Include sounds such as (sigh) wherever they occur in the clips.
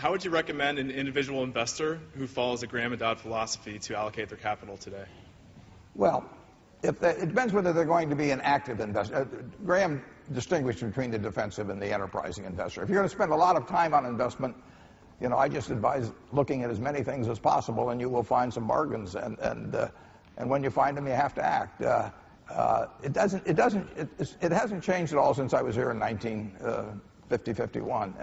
how would you recommend an individual investor who follows a Graham and Dodd philosophy to allocate their capital today? Well, if they, it depends whether they're going to be an active investor. Uh, Graham distinguished between the defensive and the enterprising investor. If you're going to spend a lot of time on investment, you know, I just advise looking at as many things as possible, and you will find some bargains. And and uh, and when you find them, you have to act. Uh, uh, it doesn't. It doesn't. It, it, hasn't changed at all since I was here in 1950, uh, 51,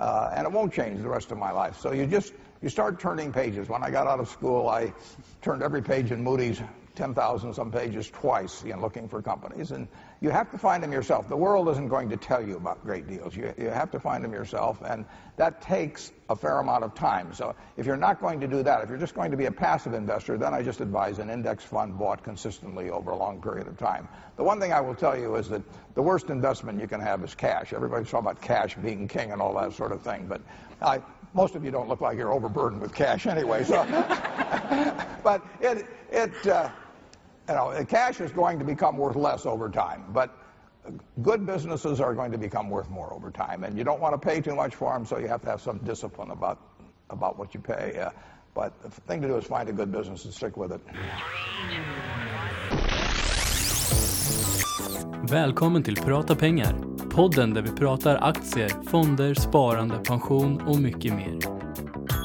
uh, and it won't change the rest of my life. So you just you start turning pages. When I got out of school, I turned every page in Moody's 10,000 some pages twice, you know, looking for companies. And you have to find them yourself. The world isn't going to tell you about great deals. You, you have to find them yourself, and that takes a fair amount of time. So if you're not going to do that, if you're just going to be a passive investor, then I just advise an index fund bought consistently over a long period of time. The one thing I will tell you is that the worst investment you can have is cash. Everybody's talking about cash being king and all that sort of thing, but I, most of you don't look like you're overburdened with cash anyway. So, (laughs) but it, it, uh, you know, cash is going to become worth less over time, but good businesses are going to become worth more over time, and you don't want to pay too much for them, so you have to have some discipline about about what you pay. Uh, but the thing to do is find a good business and stick with it. Välkommen till Prata pengar, podden där vi pratar aktier, fonder, sparande, pension och mycket mer.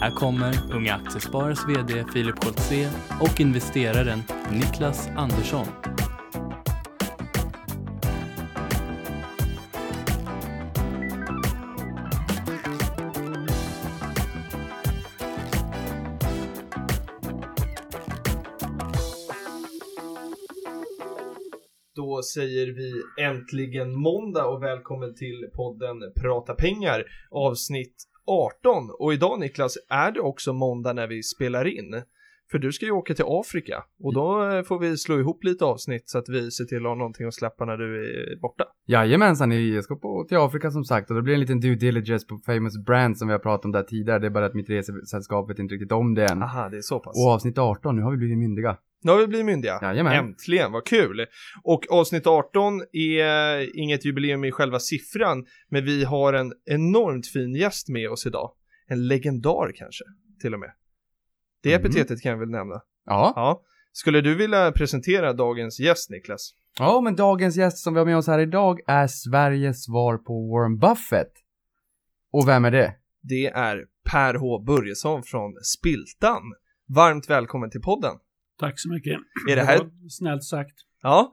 Här kommer Unga Aktiesparares VD Filip Scholtze och investeraren Niklas Andersson. Då säger vi äntligen måndag och välkommen till podden Prata pengar avsnitt 18 och idag Niklas är det också måndag när vi spelar in. För du ska ju åka till Afrika och då eh, får vi slå ihop lite avsnitt så att vi ser till att ha någonting att släppa när du är borta. Jajamensan, jag ska på, till Afrika som sagt och det blir en liten due diligence på Famous Brand som vi har pratat om där tidigare. Det är bara att mitt resesällskap vet inte riktigt om det än. Aha, det är så pass. Och avsnitt 18, nu har vi blivit myndiga. Nu har vi blivit myndiga. Jajamän. Äntligen, vad kul. Och avsnitt 18 är inget jubileum i själva siffran, men vi har en enormt fin gäst med oss idag. En legendar kanske, till och med. Det Mhm. epitetet kan jag väl nämna. Ja. Ja. Skulle du vilja presentera dagens gäst, Niklas? Ja, men dagens gäst som vi har med oss här idag är Sveriges svar på Warren Buffett. Och vem är det? Det är Per H. Börjesson från Spiltan. Varmt välkommen till podden. Tack så mycket. Är det här- var snällt sagt. Ja,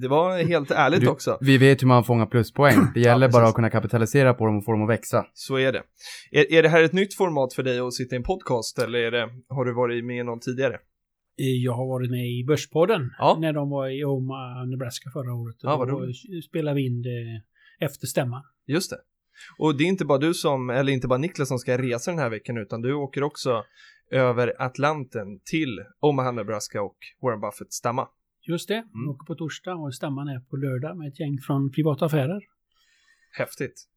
det var helt (laughs) ärligt Du- också. Vi vet hur man fångar pluspoäng. (clears throat) Det gäller Ja, bara att kunna kapitalisera på dem och få dem att växa. Så är det. Är, är det här ett nytt format för dig att sitta i en podcast eller är det, har du varit med i någon tidigare? Eh, Jag har varit med i Börspodden Ja. när de var i Omaha, Nebraska förra året. Ja, vad Då roligt. spelade vi in det efter stämman. Just det. Och det är inte bara du som, eller inte bara Niklas som ska resa den här veckan utan du åker också över Atlanten till Omaha, Nebraska och Warren Buffett stämma. Just det. Mm. Åker på torsdag och stämman är på lördag med ett gäng från privata affärer. Häftigt.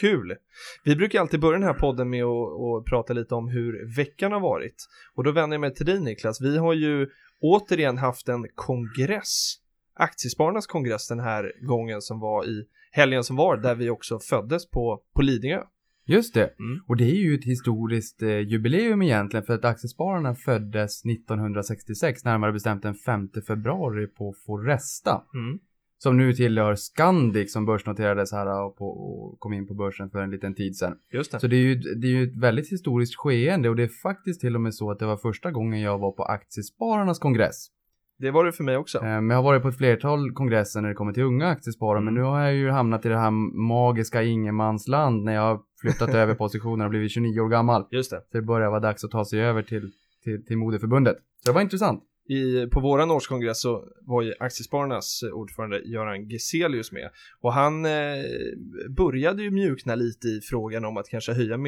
Kul! Vi brukar alltid börja den här podden med att, att prata lite om hur veckan har varit. Och då vänder jag mig till dig Niklas. Vi har ju återigen haft en kongress, Aktiespararnas kongress den här gången som var i helgen som var, där vi också föddes på, på Lidingö. Just det. Mm. Och det är ju ett historiskt eh, jubileum egentligen för att Aktiespararna föddes 1966, närmare bestämt den 5 februari på Foresta. Mm. Som nu tillhör Scandic som börsnoterades här och, på, och kom in på börsen för en liten tid sedan. Just det. Så det är, ju, det är ju ett väldigt historiskt skeende och det är faktiskt till och med så att det var första gången jag var på Aktiespararnas kongress. Det var det för mig också. Eh, Men jag har varit på ett flertal kongresser när det kommer till unga aktiesparare men nu har jag ju hamnat i det här magiska ingenmansland när jag har flyttat (laughs) över positioner och blivit 29 år gammal. Just det. Så det börjar vara dags att ta sig över till, till, till moderförbundet. Så det var intressant. I, på våran årskongress så var ju Aktiespararnas ordförande Göran Geselius med och han eh, började ju mjukna lite i frågan om att kanske höja, eh,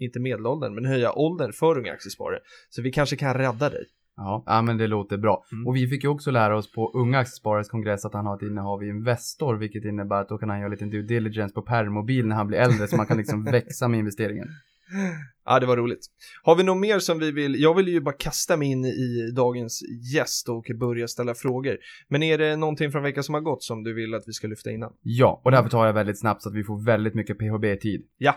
inte medelåldern, men höja åldern för unga aktiesparare. Så vi kanske kan rädda dig. Ja, ja men det låter bra. Mm. Och vi fick ju också lära oss på Unga Aktiesparares kongress att han har ett innehav i Investor, vilket innebär att då kan han göra lite due diligence på permobil när han blir äldre, så man kan liksom (laughs) växa med investeringen. Ja, det var roligt. Har vi något mer som vi vill? Jag vill ju bara kasta mig in i dagens gäst och börja ställa frågor. Men är det någonting från veckan som har gått som du vill att vi ska lyfta innan? Ja, och därför tar jag väldigt snabbt så att vi får väldigt mycket PHB-tid. Ja.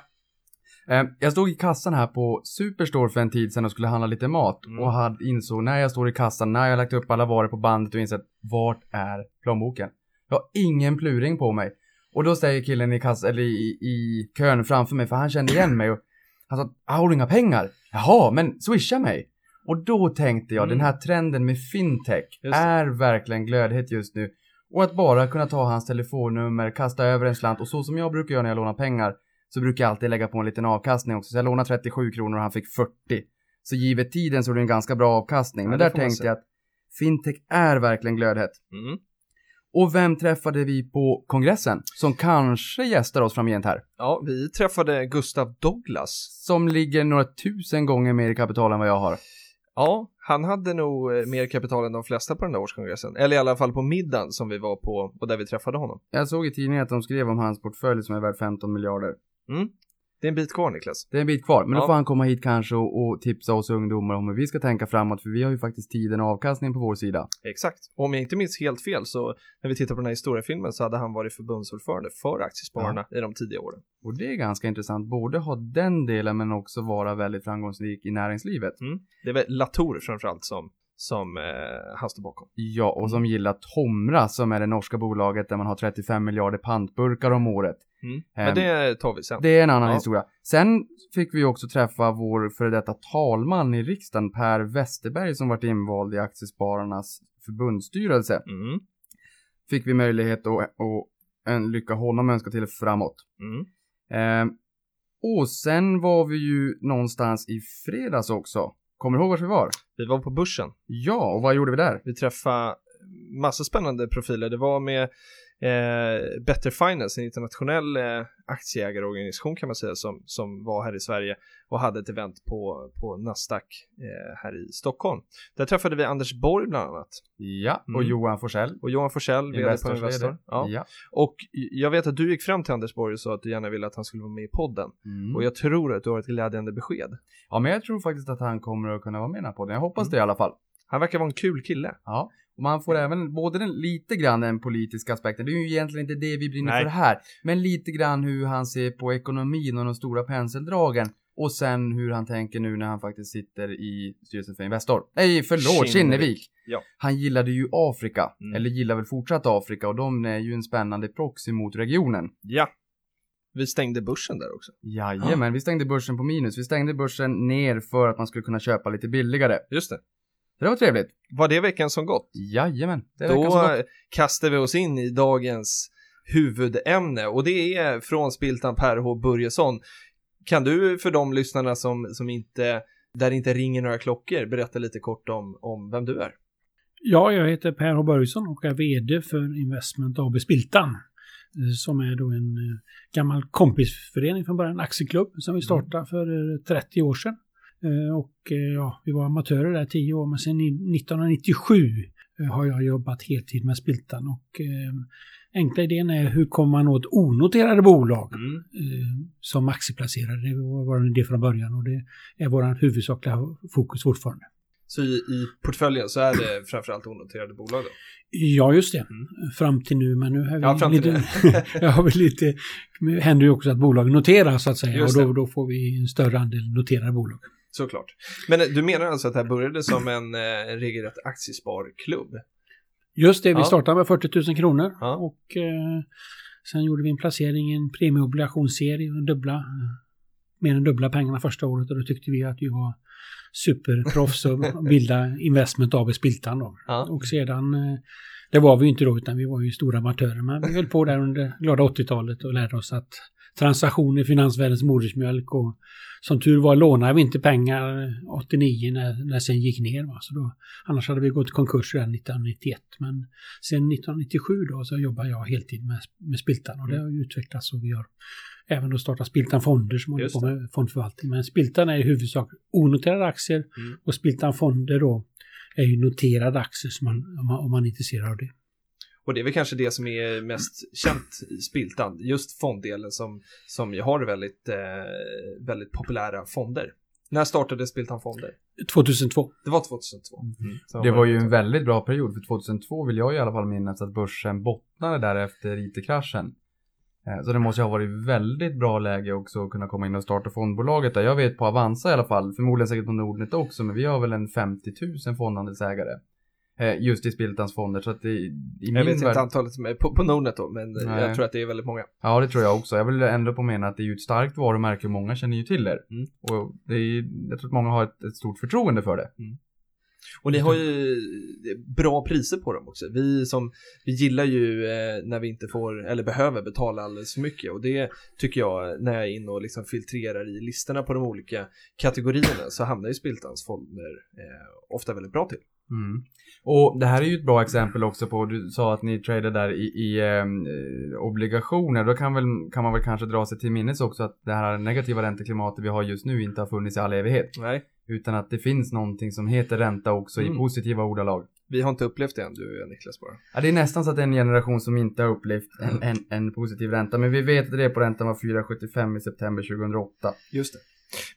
Eh, jag stod i kassan här på Superstore för en tid sedan och skulle handla lite mat Mm. och hade insåg när jag står i kassan, när jag lagt upp alla varor på bandet och insett vart är plånboken? Jag har ingen pluring på mig. Och då säger killen i kassan, eller i, i kön framför mig, för han kände igen mig och han sa, "Ah, har du inga pengar? Jaha, men swisha mig. Och då tänkte jag, Mm. den här trenden med fintech är verkligen glödhet just nu. Och att bara kunna ta hans telefonnummer, kasta över en slant och så som jag brukar göra när jag lånar pengar så brukar jag alltid lägga på en liten avkastning också. Så jag lånade 37 kronor och han fick 40. Så givet tiden så är det en ganska bra avkastning. Ja, Men där tänkte jag att fintech är verkligen glödhet. Mm. Och vem träffade vi på kongressen? Som kanske gästar oss framgent här. Ja, vi träffade Gustav Douglas. Som ligger några tusen gånger mer i kapital än vad jag har. Ja, han hade nog eh, mer kapital än de flesta på den där årskongressen. Eller i alla fall på middagen som vi var på och där vi träffade honom. Jag såg i tidningen att de skrev om hans portfölj som är värd 15 miljarder. Mm. Det är en bit kvar Niklas. Det är en bit kvar, men Ja. då får han komma hit kanske och, och tipsa oss ungdomar om hur vi ska tänka framåt, för vi har ju faktiskt tiden och avkastningen på vår sida. Exakt. Och om jag inte minns helt fel så när vi tittar på den här historiefilmen så hade han varit förbundsordförande för Aktiespararna i de tidiga åren. Och det är ganska intressant, både ha den delen men också vara väldigt framgångsrik i näringslivet. Mm. Det är väl Latour framförallt som, som eh, han står bakom. Ja, och som gillar Tomra som är det norska bolaget där man har 35 miljarder pantburkar om året. Mm. Ehm, Men det tar vi sen. Det är en annan Ja. historia. Sen fick vi också träffa vår före detta talman i riksdagen, Per Westerberg, som varit invald i Aktiespararnas förbundsstyrelse. Mm. Fick vi möjlighet att, att en lycka honom önska till framåt. Mm. Ehm, och sen var vi ju någonstans i fredags också. Kommer du ihåg vart vi var? Vi var på börsen. Ja, och vad gjorde vi där? Vi träffade massa spännande profiler. Det var med eh, Better Finance, en internationell eh, aktieägarorganisation kan man säga som, som var här i Sverige och hade ett event på, på Nasdaq eh, här i Stockholm. Där träffade vi Anders Borg bland annat Ja, och Mm. Johan Forsell. och Johan Forsell, vd på Investor. Ja. Ja. Och jag vet att du gick fram till Anders Borg och sa att du gärna ville att han skulle vara med i podden. Mm. Och jag tror att du har ett glädjande besked. ja, men jag tror faktiskt att han kommer att kunna vara med i den här podden. Jag hoppas Mm. det i alla fall. Han verkar vara en kul kille. Ja, man får även både den, lite grann den politiska aspekten. Det är ju egentligen inte det vi brinner Nej. för här. Men lite grann hur han ser på ekonomin och de stora penseldragen. Och sen hur han tänker nu när han faktiskt sitter i styrelsen för Investor. Nej, förlåt, Kinnevik. Ja. Han gillade ju Afrika, Mm. eller gillar väl fortsatt Afrika och de är ju en spännande proxy mot regionen. Ja. Vi stängde börsen där också. Jajamän, vi stängde börsen på minus. Vi stängde börsen ner för att man skulle kunna köpa lite billigare. Just det. Så det var trevligt. Var det veckan som gått? Jajamän. Det Då eh, kastar vi oss in i dagens huvudämne och det är från Spiltan Per H Börjesson. Kan du för de lyssnarna som, som inte, där det inte ringer några klockor, berätta lite kort om, om vem du är? Ja, jag heter Per H. Börjesson och är VD för Investment AB Spiltan. eh, Som är då en eh, gammal kompisförening från början, en aktieklubb som vi startade för eh, 30 år sedan. Eh, Och eh, ja, vi var amatörer där 10 år, men sen i 1997 eh, har jag jobbat heltid med Spiltan. Och eh, enkla idén är hur kommer man åt onoterade bolag eh, som aktieplacerare. Det var vår idé från början och det är vår huvudsakliga fokus fortfarande. Så i, i portföljen så är det framförallt onoterade bolag då? Ja, just det. Fram till nu, men nu har vi Mm. Ja, fram till lite... (laughs) (laughs) ja, har lite... Det händer ju också att bolag noteras så att säga och då, då får vi en större andel noterade bolag. Såklart. Men eh, du menar alltså att det här började som en eh, regelrätt aktiesparklubb? Just det, vi Ja. startade med 40 000 kronor Ja. och eh, sen gjorde vi en placering i en premieobligationsserie, och dubbla, mer än dubbla pengarna första året och då tyckte vi att vi var superproffs och (laughs) bilda Investment AB Spiltan då. Ja. Och sedan, eh, det var vi ju inte då utan vi var ju stora amatörer men vi höll på där under glada 80-talet och lärde oss att transaktioner, finansvärldens modersmjölk och som tur var lånade vi inte pengar 89 när, när sen gick ner. Va? Så då, annars hade vi gått i konkurs redan 1991. Men sen 1997 då så jobbar jag heltid med, med Spiltan och det har utvecklats och vi har även då startat Spiltan Fonder som håller på med fondförvaltning. Men Spiltan är i huvudsak onoterade aktier Mm. och Spiltan Fonder då är ju noterade aktier som man, om, man, om man är intresserad av det. Och det är väl kanske det som är mest känt i Spiltan, just fonddelen som, som ju har väldigt, eh, väldigt populära fonder. När startade Spiltan Fonder? 2002. Det var 2002. Mm. Det var ju en väldigt bra period, för 2002 vill jag i alla fall minnas att börsen bottnade där efter IT-kraschen. Eh, Så det måste ju ha varit väldigt bra läge också att kunna komma in och starta fondbolaget där. Jag vet på Avanza i alla fall, förmodligen säkert på Nordnet också, men vi har väl en 50 000 fondandelsägare. Eh, Just i Spiltans fonder, så att det, i min Jag vet inte värld- antalet som är på, på Nordnet då, men Nej. jag tror att det är väldigt många. Ja, det tror jag också. Jag vill ändå på mena att det är ju ett starkt varumärke och många känner ju till er. Mm. Och det är, jag tror att många har ett, ett stort förtroende för det. Och ni har ju bra priser på dem också. Vi som, vi gillar ju eh, när vi inte får, eller behöver betala alldeles för mycket. Och det tycker jag, när jag är inne och liksom filtrerar i listorna på de olika kategorierna, så hamnar ju Spiltans fonder eh, ofta väldigt bra till. Mm. Och det här är ju ett bra exempel också på, du sa att ni tradar där i, i ehm, eh, obligationer. Då kan, väl, kan man väl kanske dra sig till minnes också att det här negativa ränteklimatet vi har just nu inte har funnits i all evighet. Nej, Utan att det finns någonting som heter ränta också Mm. i positiva ordalag. vi har inte upplevt det än, du Niklas bara. Ja, det är nästan så att det är en generation som inte har upplevt en, en, en positiv ränta. Men vi vet att reporäntan var 4,75 i september 2008. Just det.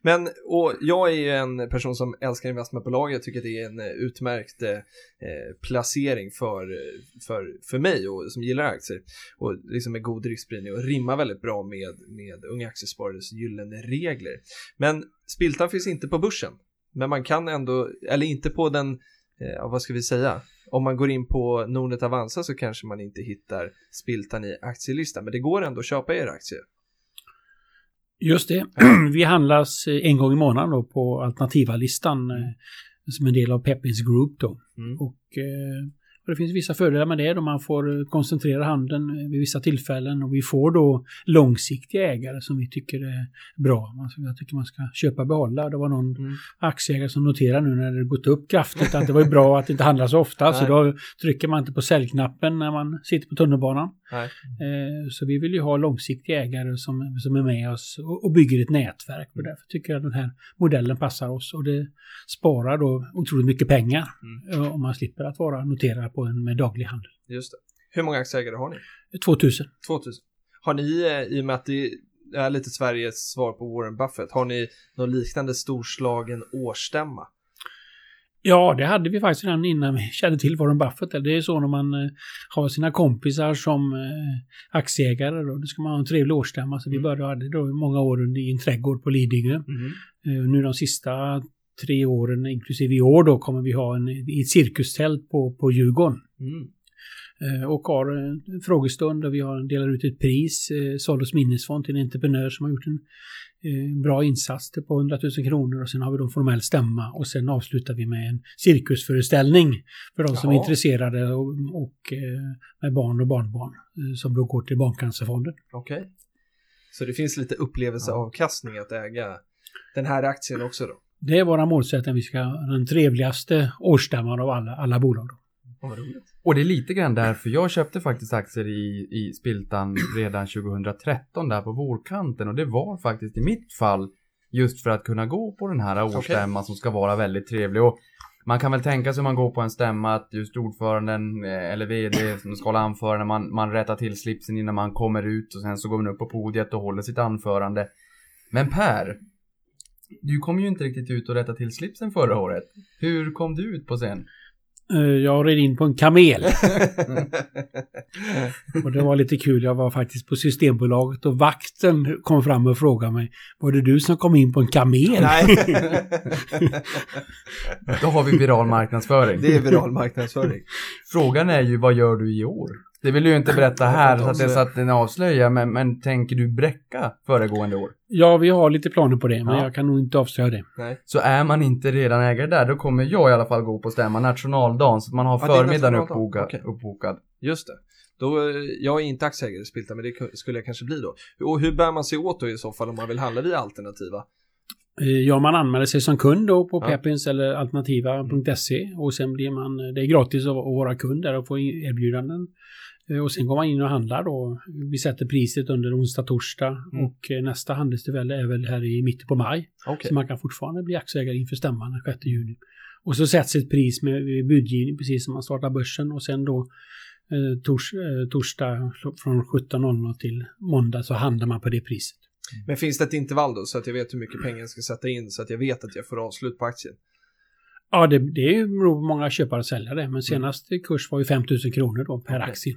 Men, och jag är ju en person som älskar investmentbolag. Jag tycker att det är en eh, utmärkt eh, eh, placering för, eh, för, för mig och som gillar aktier. Och liksom med god riskspridning och rimmar väldigt bra med, med Unga Aktiesparares gyllene regler. Men Spiltan finns inte på börsen. Men man kan ändå, eller inte på den, eh, vad ska vi säga? Om man går in på Nordnet Avanza så kanske man inte hittar Spiltan i aktielistan. Men det går ändå att köpa era aktier. Just det. (clears throat) Vi handlas eh, en gång i månaden då på alternativa-listan eh, som en del av Peppins Group då. Mm. Och, eh, och det finns vissa fördelar med det då man får koncentrera handeln vid vissa tillfällen och vi får då långsiktiga ägare som vi tycker är bra. Alltså, jag tycker man ska köpa och behålla. Det var någon Mm. aktieägare som noterade nu när det gått upp kraftigt att det var bra att det inte handlar så ofta så Nej. då trycker man inte på säljknappen när man sitter på tunnelbanan. Eh, Så vi vill ju ha långsiktiga ägare som, som är med oss och, och bygger ett nätverk. Och därför tycker jag den här modellen passar oss. Och det sparar då otroligt mycket pengar eh, om man slipper att vara noterad på en med daglig handel. Just det. Hur många aktieägare har ni? 2000. 2000. Har ni, eh, i och med att det är lite Sveriges svar på Warren Buffett, har ni någon liknande storslagen årsstämma? Ja, det hade vi faktiskt redan innan vi (laughs) kände till Warren Buffett. Det är så när man eh, har sina kompisar som eh, aktieägare. Då. Då ska man ha en trevlig årsstämma. Så vi började då i många år i en trädgård på Lidingö. Eh, Nu de sista tre åren, inklusive i år då, kommer vi ha en, i ett cirkustält på, på Djurgården. Mm. Och har en frågestund där vi har, delar ut ett pris, eh, Solos minnesfond till en entreprenör som har gjort en eh, bra insats på 100 000 kronor och sen har vi då formell stämma och sen avslutar vi med en cirkusföreställning för de som är Jaha. intresserade och, och eh, med barn och barnbarn eh, som då går till Barncancerfonden. Okej. Så det finns lite upplevelseavkastning att äga den här aktien också då? Det är våra målsättning, vi ska ha den trevligaste årsstämman av alla, alla bolag. Vad roligt. Och det är lite grann därför jag köpte faktiskt aktier i, i Spiltan redan 2013 där på vårkanten och det var faktiskt i mitt fall just för att kunna gå på den här årsstämman som ska vara väldigt trevlig. Och man kan väl tänka sig om man går på en stämma att just ordföranden eh, eller vd som ska hålla anförande, man, man rättar till slipsen innan man kommer ut och sen så går man upp på podiet och håller sitt anförande. Men Per, du kom ju inte riktigt ut och rätta till slipsen förra året. Hur kom du ut på scen? Eh, Jag red in på en kamel. (laughs) Och det var lite kul. Jag var faktiskt på Systembolaget och vakten kom fram och frågade mig Var det du som kom in på en kamel? Nej, Då har vi viral marknadsföring. det är viral marknadsföring. Frågan är ju vad gör du i år? Det vill du ju inte berätta här så att det är så att den avslöjar, men, men tänker du bräcka föregående år? Ja, vi har lite planer på det, men Ja. jag kan nog inte avslöja det. Nej. Så är man inte redan ägare där, då kommer jag i alla fall gå på stämma nationaldagen så att man har Ja, förmiddagen uppbokad. Okej. uppbokad. Just det. Då, eh, jag är inte aktieägare i Spilta, men det ku- skulle jag kanske bli då. Och hur bär man sig åt då i så fall om man vill handla via alternativa? Eh, Ja, man anmäler sig som kund då på Ja. Pepins eller alternativa.se och sen blir man, det är gratis att att vara kund där och få erbjudanden. Eh, Och sen går man in och handlar då. Vi sätter priset under onsdag, torsdag Mm. och eh, nästa handelstillfälle är väl här i mitten på maj. Okej. Så man kan fortfarande bli aktieägare inför stämman den 6 juni. Och så sätts ett pris med med budgivning precis som man startar börsen och sen då eh, tors, eh, torsdag från 17.00 till måndag så handlar man på det priset. Men finns det ett intervall då så att jag vet hur mycket pengar jag ska sätta in så att jag vet att jag får avslut på aktien? Ja, det, det är ju beror på många köpare och säljare men senaste kurs var ju 5 000 kronor då per Okej. aktie.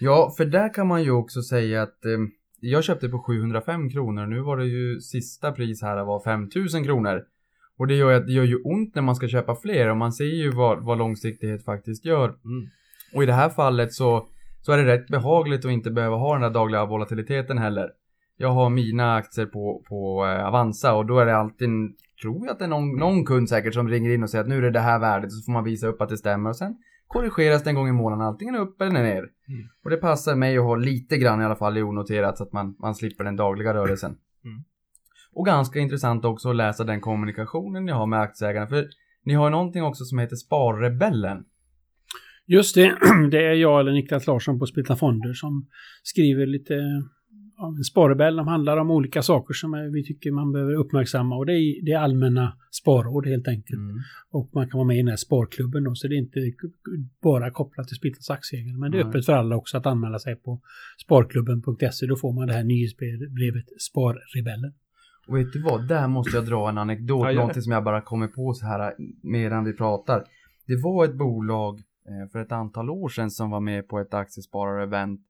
Ja, för där kan man ju också säga att eh, jag köpte på 705 kronor. Nu var det ju sista pris här var 5000 kronor. Och det gör, ju- det gör ju ont när man ska köpa fler och man ser ju vad, vad långsiktighet faktiskt gör. Mm. Och i det här fallet så, så är det rätt behagligt att inte behöva ha den där dagliga volatiliteten heller. Jag har mina aktier på, på eh, Avanza och då är det alltid, tror jag att det är någon, någon kund säkert som ringer in och säger att nu är det det här värdet och så får man visa upp att det stämmer och sen korrigeras det en gång i månaden antingen upp eller ner. Och det passar mig att ha lite grann i alla fall i onoterat så att man, man slipper den dagliga rörelsen. Mm. Och ganska intressant också att läsa den kommunikationen ni har med aktieägarna för ni har någonting också som heter Sparrebellen. Just det, (clears throat) det är jag eller Niklas Larsson på Splitta Fonder som skriver lite av en sparrebell som handlar om olika saker som vi tycker man behöver uppmärksamma och det är, det är allmänna sparråd helt enkelt. Och man kan vara med i den här sparklubben då, så det är inte bara kopplat till Splittas aktieägare. Men det är Nej. öppet för alla också att anmäla sig på sparklubben.se. Då får man det här nyhetsbrevet Sparrebellen. Och vet du vad, där måste jag dra en anekdot, Ja, någonting som jag bara kommer på så här medan vi pratar. Det var ett bolag eh, för ett antal år sedan som var med på ett aktiesparar-event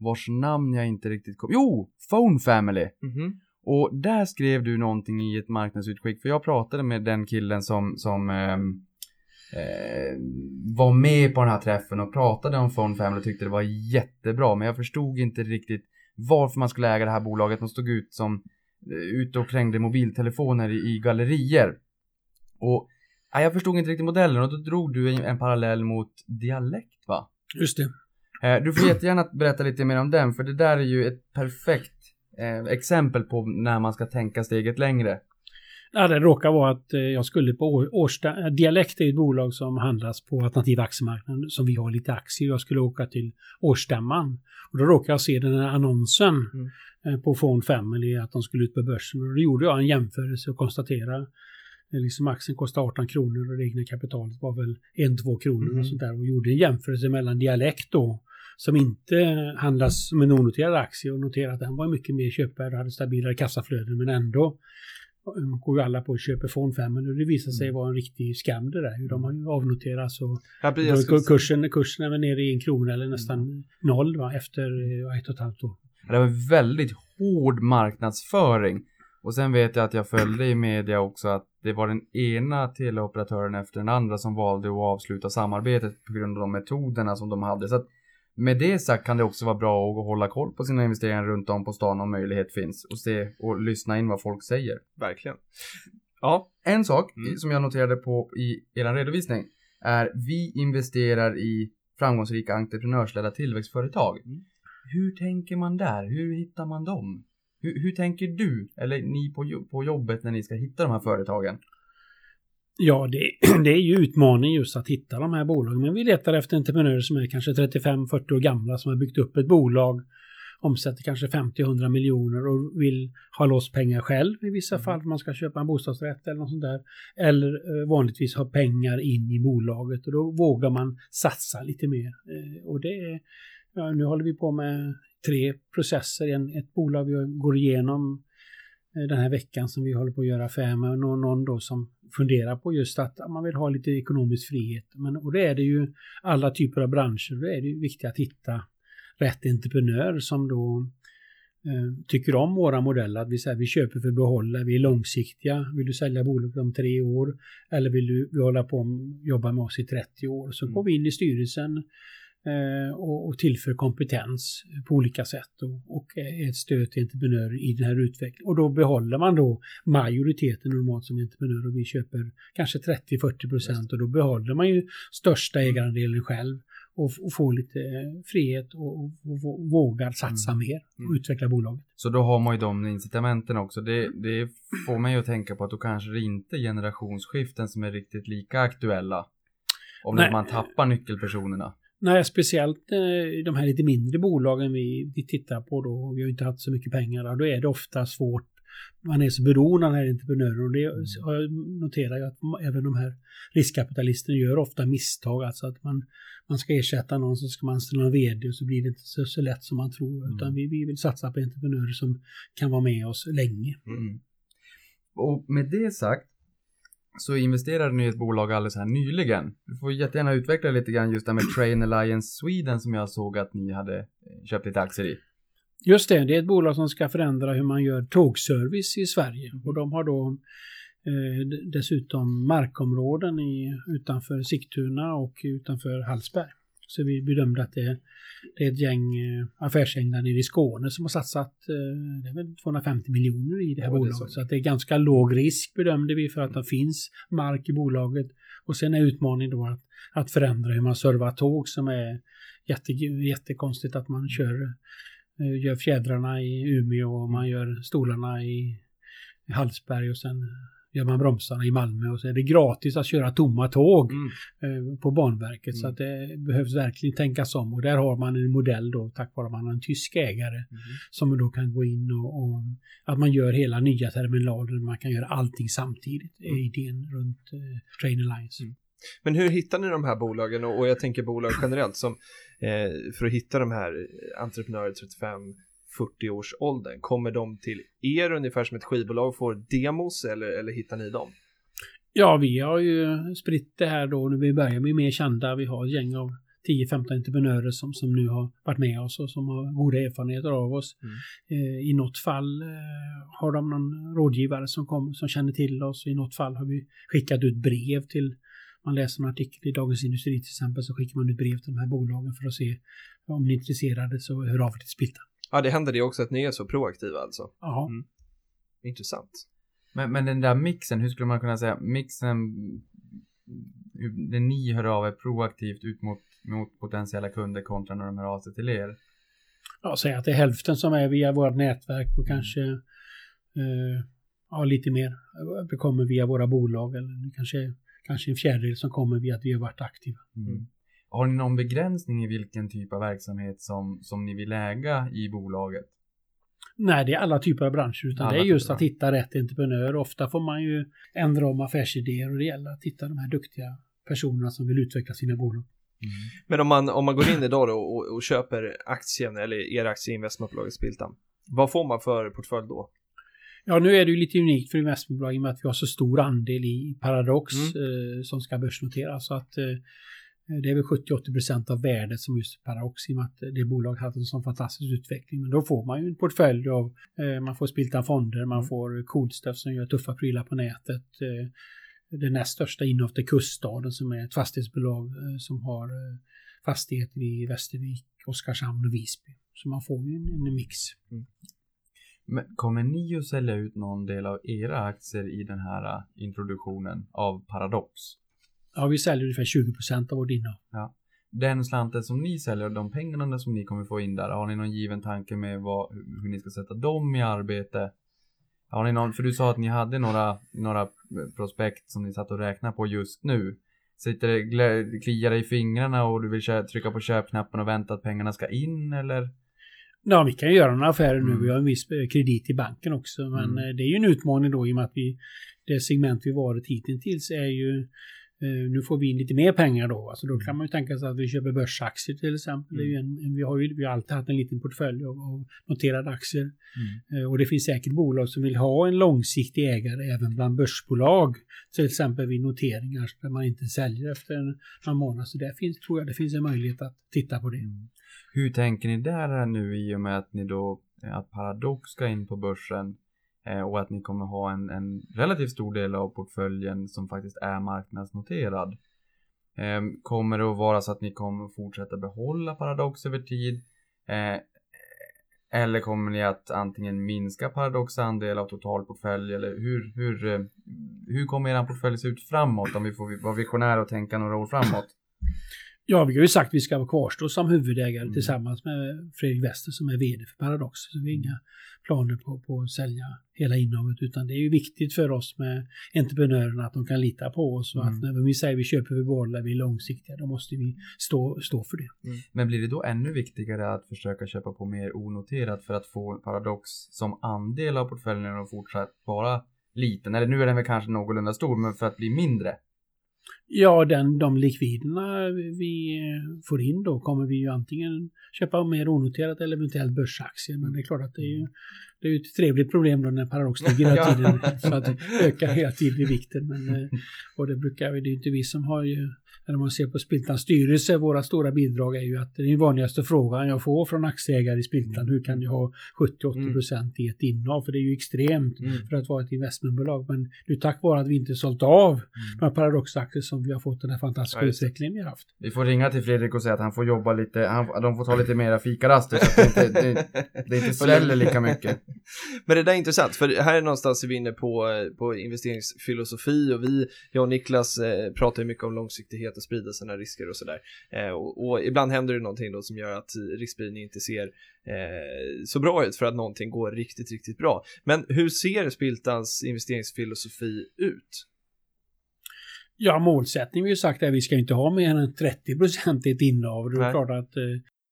vars namn jag inte riktigt kom... Jo! Phone Family! Mhm. Och där skrev du någonting i ett marknadsutskick, för jag pratade med den killen som, som ehm, eh, var med på den här träffen och pratade om Phone Family och tyckte det var jättebra, men jag förstod inte riktigt varför man skulle äga det här bolaget. De stod ut som eh, ute och krängde mobiltelefoner i, i gallerier. Och ja, jag förstod inte riktigt modellen och då drog du en, en parallell mot dialekt va? Just det. Eh, Du får jättegärna berätta lite mer om den, för det där är ju ett perfekt eh, exempel på när man ska tänka steget längre. Ja, det råkar vara att eh, jag skulle på Årsta... Dialekt är ett bolag som handlas på alternativ aktiemarknaden som vi har lite aktier. Jag skulle åka till årsstämman. Och då råkade jag se den här annonsen Mm. på Phone Family att de skulle ut på börsen. Och då gjorde jag en jämförelse och konstaterade Liksom aktien kostar 18 kronor och det egna kapitalet var väl 1-2 kronor Mm. och sånt där. Och gjorde en jämförelse mellan dialekt då som inte handlas som en onoterad aktie och noterade att den var mycket mer köpvärd och hade stabilare kassaflöden men ändå går ju alla på och köper Phone 5 och det visar sig vara en riktig skam det där. Hur de har ju avnoterats och kursen, kursen är väl nere i en krona eller nästan noll va, efter eh, ett och ett halvt år. Det var väldigt hård marknadsföring. Och sen vet jag att jag följde i media också att det var den ena teleoperatören efter den andra som valde att avsluta samarbetet på grund av de metoderna som de hade. Så att med det sagt kan det också vara bra att hålla koll på sina investeringar runt om på stan om möjlighet finns och se och lyssna in vad folk säger. Verkligen. Ja, En sak Mm. som jag noterade på i er redovisning är vi investerar i framgångsrika entreprenörsledda tillväxtföretag. Mm. Hur tänker man där? Hur hittar man dem? Hur, hur tänker du, eller ni på, på jobbet när ni ska hitta de här företagen? Ja, det, (clears throat) det är ju utmaning just att hitta de här bolagen. Men vi letar efter entreprenörer som är kanske 35-40 år gamla som har byggt upp ett bolag, omsätter kanske 50-100 miljoner och vill ha loss pengar själv i vissa fall. Man ska köpa en bostadsrätt eller något sånt där. Eller eh, vanligtvis ha pengar in i bolaget och då vågar man satsa lite mer. Eh, och det är, ja, nu håller vi på med tre processer. En, ett bolag vi går igenom den här veckan som vi håller på att göra affär med. Någon, någon då som funderar på just att man vill ha lite ekonomisk frihet. Men, och det är det ju alla typer av branscher. Då är det ju viktigt att hitta rätt entreprenör som då eh, tycker om våra modeller. Att vi, säger, vi köper för att behålla, vi är långsiktiga. Vill du sälja bolaget om tre år? Eller vill du vi hålla på och jobba med oss i 30 år? Så går vi in i styrelsen eh, och, och tillför kompetens på olika sätt och, och är ett stöd till entreprenörer i den här utvecklingen. Och då behåller man då majoriteten normalt som entreprenör och vi köper kanske 30-40 procent och då behåller man ju största ägarandelen själv och, och får lite eh, frihet och, och, vågar satsa mer och utveckla bolaget. Så då har man ju de incitamenten också. Det, det får mig att tänka på att då kanske det inte är generationsskiften som är riktigt lika aktuella. Om Nej. man tappar nyckelpersonerna. Nej, speciellt eh, de här lite mindre bolagen vi, vi tittar på då, vi har inte haft så mycket pengar, och då är det ofta svårt. Man är så beroende av den här entreprenören och det har jag noterat ju att även de här riskkapitalisterna gör ofta misstag, alltså att man, man ska ersätta någon så ska man anställa en vd och så blir det inte så, så lätt som man tror, utan vi, vi vill satsa på entreprenörer som kan vara med oss länge. Mm. Och med det sagt så investerade ni i ett bolag alldeles här nyligen. Du får jättegärna utveckla lite grann just det här med Train Alliance Sweden som jag såg att ni hade eh, köpt lite aktier i. Just det, det är ett bolag som ska förändra hur man gör tågservice i Sverige. Och de har då eh, dessutom markområden i, utanför Sigtuna och utanför Hallsberg. Så vi bedömde att det, det är ett gäng eh, affärsgäng där nere i Skåne som har satsat eh, det är väl 250 miljoner i det här Ja, det bolaget. så. Så. att det är ganska låg risk bedömde vi för att det finns mark i bolaget. Och sen är utmaningen då att, att förändra hur man servar tåg som är jätte, jättekonstigt att man kör eh, gör fjädrarna i Umeå och man gör stolarna i Hallsberg och sen gör man bromsarna i Malmö och så är det gratis att köra tomma tåg Mm. eh, på Banverket så Mm. att det behövs verkligen tänkas om och där har man en modell då tack vare att man har en tysk ägare Mm. som då kan gå in och, och att man gör hela nya terminaler man kan göra allting samtidigt är idén runt eh, Train Alliance. Mm. Men hur hittar ni de här bolagen och, och jag tänker bolag generellt som eh, för att hitta de här entreprenörer 35-40 års åldern, kommer de till er ungefär som ett skivbolag får demos eller, eller hittar ni dem? Ja, vi har ju spritt det här då. Nu vi börjar bli mer kända. Vi har ett gäng av 10-15 entreprenörer som, som nu har varit med oss och som har goda erfarenheter av oss. Mm. Eh, I något fall eh, har de någon rådgivare som, kom, som känner till oss. I något fall har vi skickat ut brev till man läser en artikel i Dagens Industri till exempel så skickar man ut brev till de här bolagen för att se om ni är intresserade så hör av er till Spiltan. Ja, det händer det också att ni är så proaktiva alltså. Jaha. Mm. Intressant. Men, men den där mixen, hur skulle man kunna säga, mixen, när ni hör av er proaktivt ut mot, mot potentiella kunder kontra när de hör av sig till er? ja, säg att det är hälften som är via vårt nätverk och kanske eh, ja, lite mer det kommer via våra bolag eller det kanske, kanske en fjärdedel som kommer via att vi har varit aktiva. Mm. Har ni någon begränsning i vilken typ av verksamhet som, som ni vill äga i bolaget? Nej, det är alla typer av branscher utan Alla det är just typer, att hitta rätt entreprenör. Ofta får man ju ändra om affärsidéer och det gäller att hitta de här duktiga personerna som vill utveckla sina bolag. Men om man, om man går in idag då och, och köper aktien eller er aktie i investmentbolaget Spiltan, vad får man för portfölj då? Ja, nu är det ju lite unikt för investmentbolag i och med att vi har så stor andel i Paradox Mm. eh, som ska börsnoteras. Så att eh, det är väl 70-80% av värdet som just Paradox i och med att det bolaget hade en sån fantastisk utveckling. Men då får man ju en portfölj av, eh, man får spilta fonder, man får Coolstuff som gör tuffa prylar på nätet. Eh, det näst största innehavet är Kuststaden som är ett fastighetsbolag eh, som har fastigheter i Västervik, Oskarshamn och Visby. Så man får ju en, en mix. Men kommer ni att sälja ut någon del av era aktier i den här introduktionen av Paradox? Ja, vi säljer ungefär 20% av vårt innehav. Den slanten som ni säljer, de pengarna som ni kommer få in där, har ni någon given tanke med vad, hur ni ska sätta dem i arbete? Har ni någon, för du sa att ni hade några, några prospekt som ni satt och räknade på just nu. Sitter det, kliar det i fingrarna och du vill kö- trycka på köpknappen och vänta att pengarna ska in eller? Ja, vi kan göra några affärer nu. Mm. Vi har en viss eh, kredit i banken också. Men Mm. eh, det är ju en utmaning då i och med att vi, det segment vi varit hittills är ju nu får vi in lite mer pengar då. Alltså då kan man ju tänka sig att vi köper börsaktier till exempel. Ju en, vi, har ju, vi har alltid haft en liten portfölj av, av noterade aktier. Eh, och det finns säkert bolag som vill ha en långsiktig ägare även bland börsbolag. Till exempel vid noteringar där man inte säljer efter en, några månader. Så där finns, tror jag det finns en möjlighet att titta på det. Hur tänker ni där nu i och med att ni då, att Paradox ska in på börsen eh, Eh, och att ni kommer ha en, en relativt stor del av portföljen som faktiskt är marknadsnoterad. Ehm, kommer det att vara så att ni kommer fortsätta behålla Paradox över tid? Eh, eller kommer ni att antingen minska Paradox andel av totalportfölj eller hur, hur, eh, hur kommer er portfölj se ut framåt om vi får vara visionära och tänka några år framåt? Ja, vi har ju sagt att vi ska kvarstå som huvudägare Mm. tillsammans med Fredrik Wester som är VD för Paradox. Så vi har inga planer på, på att sälja hela innehavet utan det är ju viktigt för oss med entreprenörerna att de kan lita på oss och att Mm. när vi säger vi köper vi behåller, vi är långsiktiga, då måste vi stå, stå för det. Men blir det då ännu viktigare att försöka köpa på mer onoterat för att få Paradox som andel av portföljen och fortsatt vara liten? Eller nu är den väl kanske någorlunda stor, men för att bli mindre? Ja, den, de likviderna vi får in då kommer vi ju antingen köpa mer onoterat eller eventuellt börsaktier. Men det är klart att det är ju Det är ett trevligt problem då när Paradox ligger hela (laughs) tiden. Så att ökar hela tiden i vikten. Men, eh, och det brukar, det är inte vi som har ju om man ser på Spiltans styrelse, våra stora bidrag är ju att den vanligaste frågan jag får från aktieägare i Spiltan, hur kan jag ha 70-80 procent i ett innehav? För det är ju extremt Mm. för att vara ett investmentbolag. Men är tack vare att vi inte sålt av Mm. här paradoxaktier som vi har fått den här fantastiska Ja, utvecklingen vi har haft. Vi får ringa till Fredrik och säga att han får jobba lite, han, de får ta lite mera fikaraster så att det inte, det, det inte (laughs) sväller lika mycket. (laughs) Men det där är intressant, för här är någonstans är vi inne på, på investeringsfilosofi och vi, jag och Niklas eh, pratar ju mycket om långsiktighet och sprida sina risker och sådär. Eh, och, och ibland händer det någonting då som gör att riskspridning inte ser eh, så bra ut för att någonting går riktigt, riktigt bra. Men hur ser Spiltans investeringsfilosofi ut? Ja, målsättningen vi har sagt är att vi ska inte ha mer än 30 procent i ett innehav. Det är klart att, eh,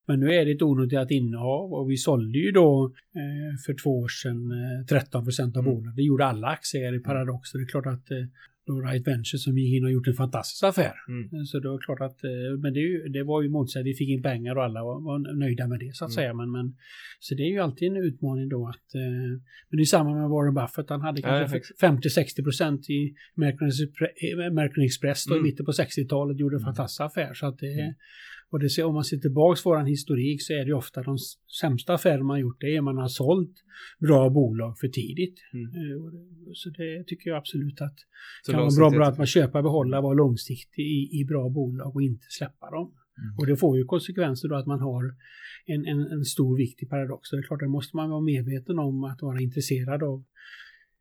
men nu är det ett onoterat innehav och vi sålde ju då eh, för två år sedan eh, 13 procent av Mm. bolaget. Det gjorde alla aktieägare i Paradox. Så det är klart att eh, Right Venture som gick in och gjort en fantastisk affär. Mm. Så det var klart att, eh, men det, ju, det var ju målsättningen, vi fick in pengar och alla var, var nöjda med det så att Mm. säga. Men, men, så det är ju alltid en utmaning då att, eh, men det är samma med Warren Buffett, han hade Ja, kanske exakt. 50-60 procent i American Expre- American Express då Mm. i mitten på 60-talet, gjorde en fantastisk affär. Så att det, och det, ser- om man ser tillbaks på våran historik så är det ofta de sämsta affärer man gjort, det är man har sålt bra bolag för tidigt. Mm. Eh, det- Så det tycker jag absolut att Så kan vara bra, bra att man köper, behålla, vara långsiktig i, i bra bolag och inte släppa dem. Mm. Och det får ju konsekvenser då att man har en, en, en stor vikt i Paradox. Så det är klart, det måste man vara medveten om att vara intresserad av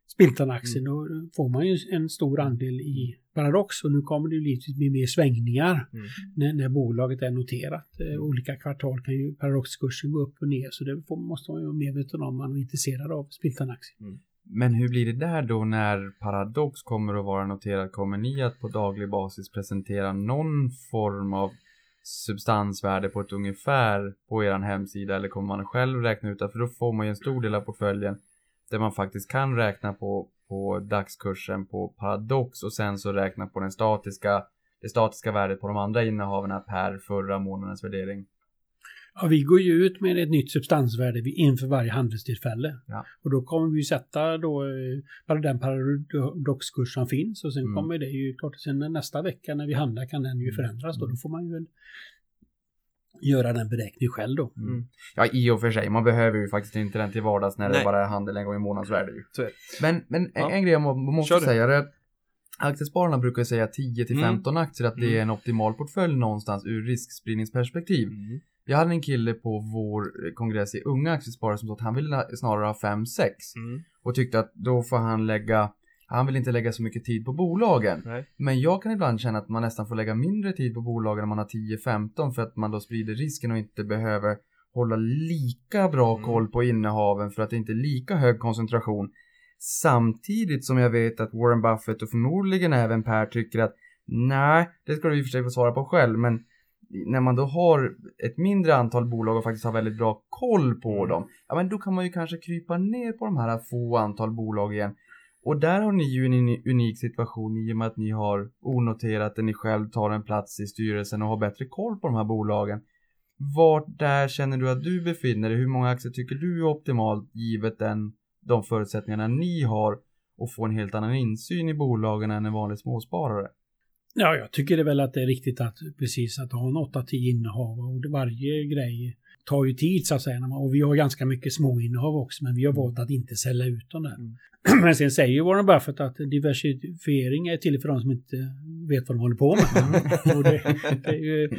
Spiltan-aktien. Mm. Då får man ju en stor andel i Paradox och nu kommer det ju lite bli mer svängningar Mm. när, när bolaget är noterat. Eh, olika kvartal kan ju Paradox-kursen gå upp och ner så det får, måste man ju vara medveten om man är intresserad av Spiltan-aktien. Men hur blir det där då när Paradox kommer att vara noterad? Kommer ni att på daglig basis presentera någon form av substansvärde på ett ungefär på er hemsida eller kommer man själv räkna ut det? För då får man ju en stor del av portföljen där man faktiskt kan räkna på, på dagskursen på Paradox och sen så räkna på den statiska, det statiska värdet på de andra innehaven per förra månadens värdering. Ja, vi går ju ut med ett nytt substansvärde inför varje handelstillfälle. Ja. Och då kommer vi sätta då eh, bara den paradoxkurs som finns och sen Mm. kommer det ju klart, sen nästa vecka när vi handlar kan den ju förändras då. Då får man ju väl göra den beräkningen själv då. Mm. Ja, i och för sig. Man behöver ju faktiskt inte den till vardags när Nej. det bara är handel en gång i ju. Så är det. Men, men en, Ja. en grej jag må, måste Kör säga är att aktiespararna brukar säga 10 till Mm. 15 aktier att det är en optimal portfölj någonstans ur riskspridningsperspektiv. Mm. Jag hade en kille på vår kongress i Unga Aktiesparare som sa att han ville snarare ha 5-6 Mm. och tyckte att då får han lägga han vill inte lägga så mycket tid på bolagen. Nej. Men jag kan ibland känna att man nästan får lägga mindre tid på bolagen när man har 10-15 för att man då sprider risken och inte behöver hålla lika bra Mm. koll på innehaven för att det inte är lika hög koncentration. Samtidigt som jag vet att Warren Buffett och förmodligen även Per tycker att nej, det ska du i och för sig få svara på själv, men när man då har ett mindre antal bolag och faktiskt har väldigt bra koll på Mm. dem, ja men då kan man ju kanske krypa ner på de här få antal bolag igen. Och där har ni ju en unik situation i och med att ni har onoterat där ni själv tar en plats i styrelsen och har bättre koll på de här bolagen. Vart där känner du att du befinner dig? Hur många aktier tycker du är optimalt givet den, de förutsättningarna ni har och få en helt annan insyn i bolagen än en vanlig småsparare? Ja, jag tycker det väl att det är riktigt att precis att ha en 8-10 innehav och varje grej tar ju tid så att säga. Och vi har ganska mycket små innehav också men vi har valt att inte sälja ut dem där. (clears throat) Men sen säger ju Warren Buffett att diversifiering är till för de som inte vet vad de håller på med. (laughs) och, det, det ju,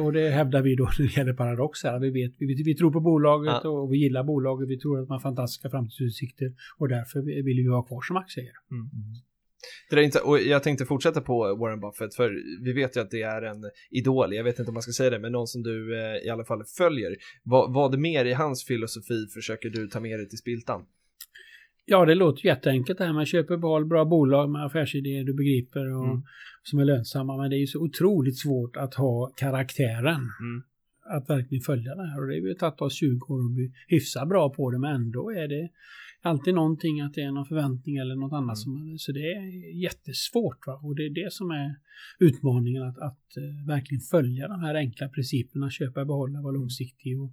och det hävdar vi då när det gäller Paradox här. Vi, vet, vi, vi tror på bolaget Ja. och vi gillar bolaget. Vi tror att man har fantastiska framtidsutsikter och därför vill vi ha kvar som aktieägare. Det är inte, och jag tänkte fortsätta på Warren Buffett, för vi vet ju att det är en idol, jag vet inte om man ska säga det, men någon som du eh, i alla fall följer. Vad, vad mer i hans filosofi försöker du ta med dig till spiltan? Ja, det låter jätteenkelt det här. Man köper behåll bra bolag med affärsidéer du begriper och Mm. som är lönsamma. Men det är ju så otroligt svårt att ha karaktären. Mm. Att verkligen följa det här. Och det har ju tagit oss 20 år att bli hyfsat bra på det. Men ändå är det alltid någonting att det är någon förväntning eller något annat. Som, så det är jättesvårt. Va? Och det är det som är utmaningen. Att, att eh, verkligen följa de här enkla principerna. Köpa, behålla, vara långsiktig och,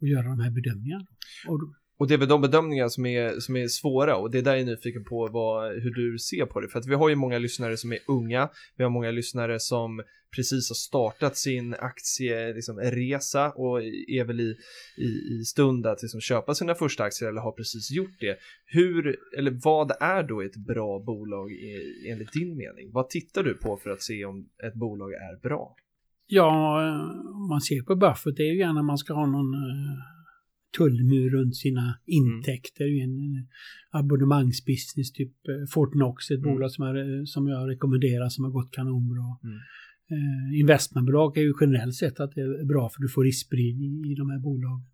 och göra de här bedömningarna. Och, Och det är väl de bedömningar som är, som är svåra och det är där jag är nyfiken på vad, hur du ser på det. För att vi har ju många lyssnare som är unga, vi har många lyssnare som precis har startat sin aktieresa liksom, resa och är väl i, i, i stund att liksom, köpa sina första aktier eller har precis gjort det. Hur, eller vad är då ett bra bolag enligt din mening? Vad tittar du på för att se om ett bolag är bra? Ja, om man ser på Buffett, det är ju gärna man ska ha någon eh, tullmur runt sina intäkter. Mm. En abonnemangsbusiness, typ eh, Fortnox, ett mm. bolag som jag, som jag rekommenderar som har gått kanonbra. Mm. Eh, investmentbolag är ju generellt sett att det är bra för du får riskspridning i de här bolagen.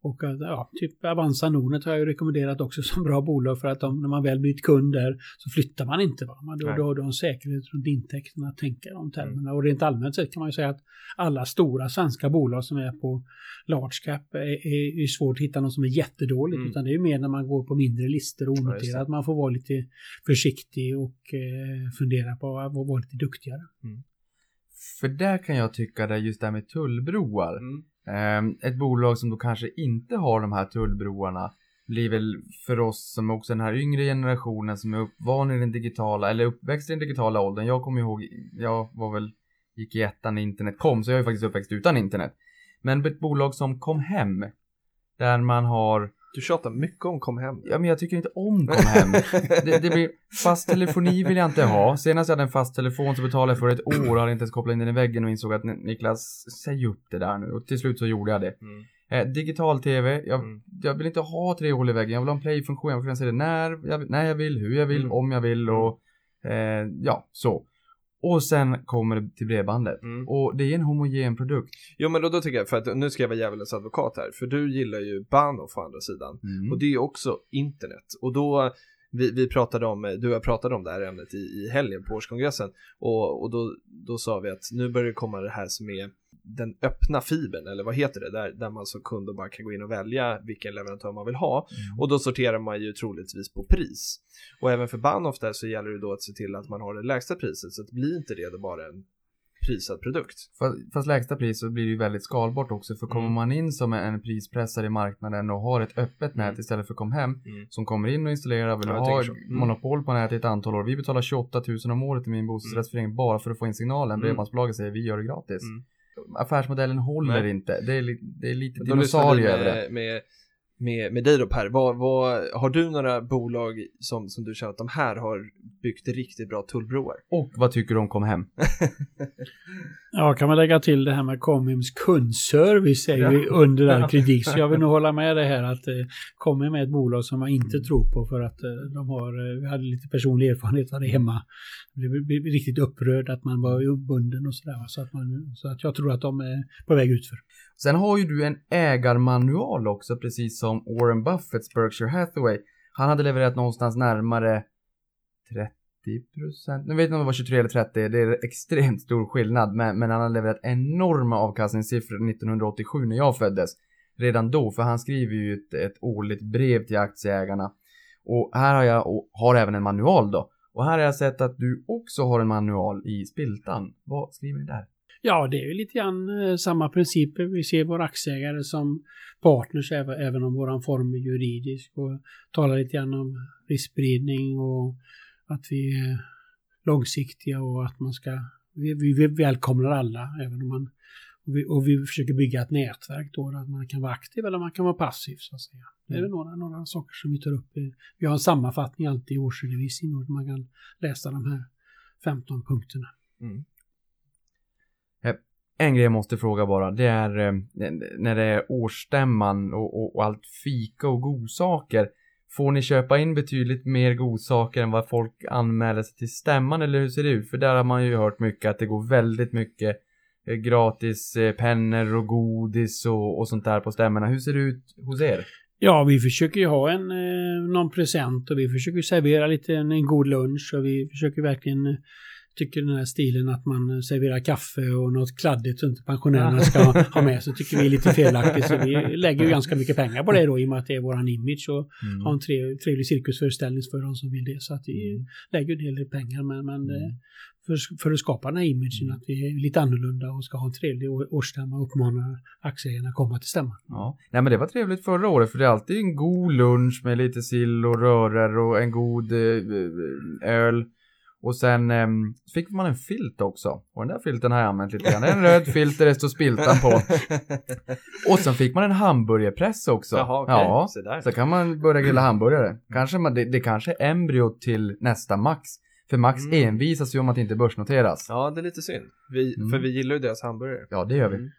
Och ja, typ Avanza Nordnet har jag ju rekommenderat också som bra bolag för att de, när man väl blivit kund där så flyttar man inte. Va? Man, då, då har du en säkerhet runt intäkterna att tänka de termerna. Mm. Och rent allmänt sett kan man ju säga att alla stora svenska bolag som är på large cap är, är, är svårt att hitta någon som är jättedåligt. Mm. Utan det är ju mer när man går på mindre listor och onoterat. Att man får vara lite försiktig och eh, fundera på att vara lite duktigare. Mm. För där kan jag tycka det just det här med tullbroar. Mm. Ehm, ett bolag som då kanske inte har de här tullbroarna blir väl för oss som också den här yngre generationen som är uppvan i den digitala eller uppväxt i den digitala åldern. Jag kommer ihåg, jag var väl, gick i ettan när internet kom, så jag är faktiskt uppväxt utan internet. Men ett bolag som kom hem, där man har du tjatar mycket om kom hem. Ja, men jag tycker inte om kom hem. det, det, blir, fast telefoni vill jag inte ha. Senast jag hade en fast telefon så betalade jag för ett år och hade inte ens kopplat in den i väggen och insåg att Niklas, säg upp det där nu. Och till slut så gjorde jag det. Mm. Eh, digital-tv, jag, mm. jag, vill inte ha tre hål i väggen. Jag vill ha en play-funktion. Jag vill kunna se det när jag, när jag vill, hur jag vill, mm. om jag vill och eh, ja, så. Och sen kommer det till bredbandet. Mm. Och det är en homogen produkt. Jo men då, då tycker jag, för att nu ska jag vara djävulens advokat här. För du gillar ju Bahnhof å andra sidan. Mm. Och det är ju också internet. Och då, vi, vi pratade om, du och jag pratade om det här ämnet i, i helgen på årskongressen. Och, och då, då sa vi att nu börjar det komma det här som är den öppna fibern, eller vad heter det, där, där man som kund bara kan gå in och välja vilken leverantör man vill ha. Mm. Och då sorterar man ju troligtvis på pris. Och även för Bahnhof där så gäller det då att se till att man har det lägsta priset, så att det blir inte det då bara en prisad produkt. Fast, fast lägsta pris så blir det ju väldigt skalbart också, för kommer mm. man in som en prispressare i marknaden och har ett öppet nät mm. istället för kom hem, mm. som kommer in och installerar, vill ja, ha mm. monopol på nätet i ett antal år. Vi betalar 28 000 om året i min bostadsrättsförening bara för att få in signalen. Mm. Bredbandsbolaget säger vi gör det gratis. Affärsmodellen håller Nej. inte. Det är, det är lite dinosaurie över det. Med, med, med dig då Per, vad, vad, har du några bolag som, som du känner att de här har byggt riktigt bra tullbroar? Och vad tycker du om Comhem? (laughs) ja, kan man lägga till det här med Comhems kundservice är ju ja. under all kritik. Så jag vill nog (laughs) hålla med det här att eh, Comhem är ett bolag som man inte tror på för att eh, de har, eh, vi hade lite personlig erfarenhet av det hemma. Jag blev riktigt upprörd att man var uppbunden och sådär. Så att, man, så att jag tror att de är på väg utför. Sen har ju du en ägarmanual också, precis som Warren Buffetts Berkshire Hathaway. Han hade levererat någonstans närmare 30 procent. Nu vet inte om det var 23 eller 30, det är extremt stor skillnad. Men, men han har levererat enorma avkastningssiffror 1987 när jag föddes. Redan då, för han skriver ju ett, ett årligt brev till aktieägarna. Och här har jag, och har även en manual då. Och här har jag sett att du också har en manual i Spiltan. Vad skriver ni där? Ja, det är ju lite grann eh, samma principer. Vi ser våra aktieägare som partners även om våran form är juridisk och talar lite grann om riskspridning och att vi är långsiktiga och att man ska, vi, vi välkomnar alla även om man och vi, och vi försöker bygga ett nätverk då, att man kan vara aktiv eller man kan vara passiv så att säga. Det är mm. några, några saker som vi tar upp. Vi har en sammanfattning alltid i årsredovisningen och man kan läsa de här 15 punkterna. Mm. En grej jag måste fråga bara, det är eh, när det är årsstämman och, och, och, allt fika och godsaker. Får ni köpa in betydligt mer godsaker än vad folk anmäler sig till stämman eller hur ser det ut? För där har man ju hört mycket att det går väldigt mycket eh, gratis eh, pennor och godis och, och sånt där på stämmorna. Hur ser det ut hos er? Ja, vi försöker ju ha en, eh, någon present och vi försöker servera lite en, en god lunch och vi försöker verkligen eh, tycker den här stilen att man serverar kaffe och något kladdigt som inte pensionärerna ska ha med sig tycker vi är lite (laughs) felaktigt. Så vi lägger ju ganska mycket pengar på det då i och med att det är våran image och Mm. ha en trev, trevlig cirkusföreställning för de som vill det. Så att vi Mm. lägger en hel del pengar men, men eh, för, för att skapa den här imagen att vi är lite annorlunda och ska ha en trevlig årsstämma och uppmana aktieägarna att komma till stämman. Ja. Nej men det var trevligt förra året för det är alltid en god lunch med lite sill och röror och en god eh, öl. Och sen ehm, fick man en filt också. Och den där filten har jag använt lite grann. En röd filt där det står Spiltan på. (laughs) Och sen fick man en hamburgerpress också. Jaha, okej. Ja, Se där. så kan man börja grilla hamburgare. Kanske man, det, det kanske är embryot till nästa Max. För Max Mm. envisas ju om att inte börsnoteras. Ja, det är lite synd. Vi, Mm. För vi gillar ju deras hamburgare. Ja, det gör vi. Mm.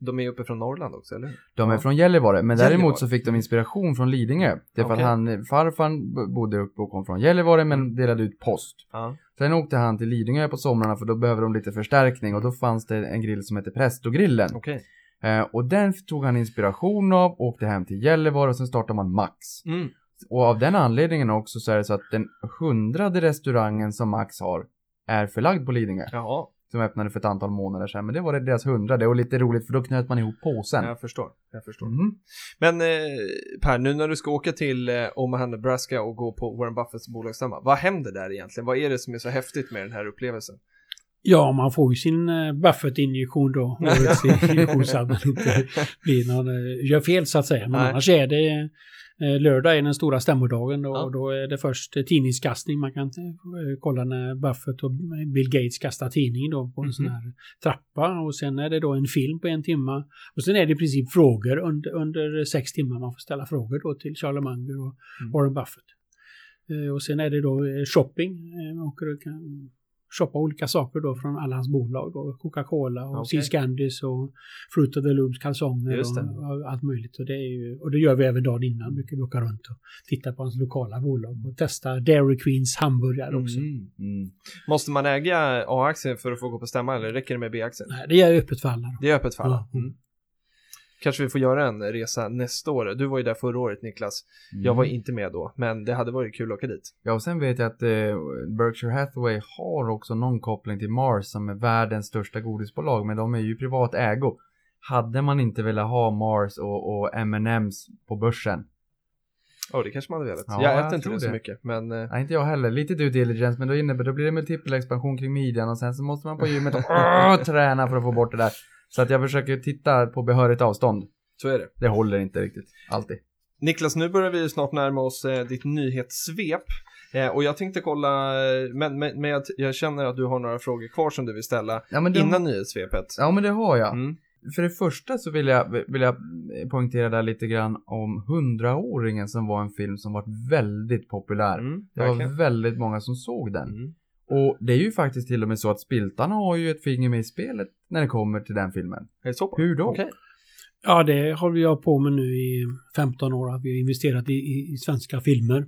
De är uppe från Norrland också, eller? De är Ja. från Gällivare, men Gällivare. däremot så fick de inspiration från Lidingö. Det är för Okej. att han, farfar bodde uppe och kom från Gällivare men delade ut post. Ja. Sen åkte han till Lidingö på somrarna för då behöver de lite förstärkning och då fanns det en grill som hette Prestogrillen. Okej. Eh, och den tog han inspiration av, åkte hem till Gällivare och sen startade man Max. Mm. Och av den anledningen också så är det så att den hundrade restaurangen som Max har är förlagd på Lidingö. Jaha, Som öppnade för ett antal månader sedan. Men det var det deras hundrade och lite roligt för då knöt man ihop påsen. jag förstår. Jag förstår. Mm. Men eh, Per, nu när du ska åka till eh, Omaha, Nebraska och gå på Warren Buffetts bolagsstämma, vad händer där egentligen? Vad är det som är så häftigt med den här upplevelsen? Ja, man får ju sin uh, Buffett-injektion då. (laughs) Årets injektion så att man inte blir någon, eh, gör fel så att säga. Men Nej. annars är det eh, lördag är den stora stämmodagen då, Ja. och då är det först eh, tidningskastning. Man kan eh, kolla när Buffett och Bill Gates kastar tidning då på en sån Mhm. här trappa och sen är det då en film på en timma. Och sen är det i princip frågor under, under sex timmar. Man får ställa frågor då till Charlie Munger och Mm. Warren Buffett. Eh, Och sen är det då eh, shopping. Eh, Man åker och shoppa olika saker då från alla hans bolag. Då. Coca-Cola och Okej. Seas Candies och Fruit of the Loops kalsonger och, allt möjligt. Och det, ju, och det gör vi även dagen innan. Brukar vi åka runt och titta på hans lokala bolag och testa Dairy Queens hamburgare också. Mm. Mm. Måste man äga A-aktier för att få gå på stämma eller räcker det med B-aktier? Nej, det är öppet för alla. Då. Det är öppet för alla. Mm. Kanske vi får göra en resa nästa år. Du var ju där förra året Niklas. Jag var inte med då, men det hade varit kul att åka dit. Ja, och sen vet jag att eh, Berkshire Hathaway har också någon koppling till Mars som är världens största godisbolag, men de är ju privat ägo. Hade man inte velat ha Mars och, och M&M's på börsen? Ja, det kanske man hade velat. Ja, jag jag äter inte tror det så mycket, men eh, Nej, inte jag heller. Lite due diligence, men då innebär då blir det multipelexpansion kring midjan och sen så måste man på gymmet (laughs) och åh, träna för att få bort det där. Så att jag försöker titta på behörigt avstånd. så är det. Det håller inte riktigt, alltid. Niklas, nu börjar vi snart närma oss eh, ditt nyhetssvep. Eh, och jag tänkte kolla, men, men, men jag, jag känner att du har några frågor kvar som du vill ställa Ja, det, innan nyhetssvepet. ja, men det har jag. Mm. För det första så vill jag, vill jag poängtera där lite grann om Hundraåringen som var en film som var väldigt populär. Mm, Det var väldigt många som såg den. Mm. Och det är ju faktiskt till och med så att Spiltan har ju ett finger med i spelet när det kommer till den filmen. Är det så? Hur då? Okej. Ja, det håller jag på med nu i 15 år. Vi har investerat i, i, i svenska filmer.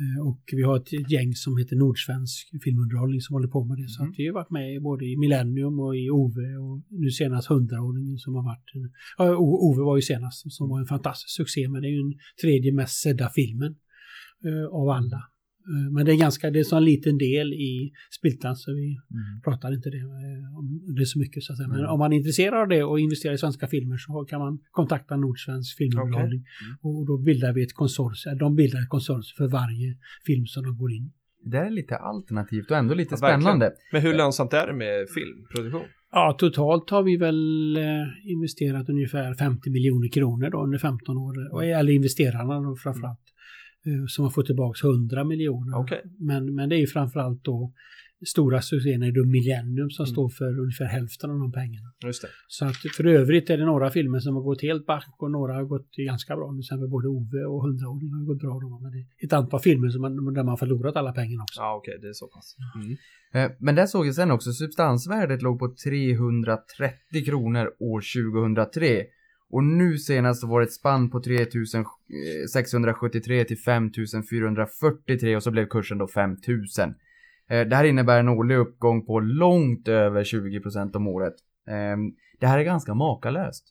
Eh, Och vi har ett gäng som heter Nordsvensk filmunderhållning som håller på med det. Så att vi har varit med både i Millennium och i Ove och nu senast Hundraåringen som har varit... En, ja, Ove var ju senast som var en fantastisk succé men det är ju den tredje mest sedda filmen eh, av alla. Eh, Men det är ganska, det är så en liten del i Spiltan så vi pratar inte det, eh, om det så mycket så att säga. Men om man är intresserad av det och investerar i svenska filmer så kan man kontakta Nordsvensk filmunderhållning. Och då bildar vi ett konsortium, de bildar ett konsortium för varje film som de går in i. Det är lite alternativt och ändå lite Ja, verkligen. spännande. Men hur lönsamt är det med filmproduktion? Ja, totalt har vi väl eh, investerat ungefär 50 miljoner kronor då under 15 år. Eller investerarna då framförallt. Eh, Som har fått tillbaka 100 miljoner. Okej. Men, men det är ju framförallt då stora succéer är då Millennium som Mm. står för ungefär hälften av de pengarna. Just det. Så att för övrigt är det några filmer som har gått helt back och några har gått ganska bra. Till exempel både Ove och Hundraåring har gått bra. Då, men det är ett antal filmer som man, där man har förlorat alla pengarna också. Ja, okej, det är så pass. Mm. Eh, Men där såg jag sen också, substansvärdet låg på 330 kronor år 2003. Och nu senast var det ett spann på 3673 eh, till 5443 och så blev kursen då 5000. Eh, det här innebär en årlig uppgång på långt över 20% om året. Ehm, det här är ganska makalöst.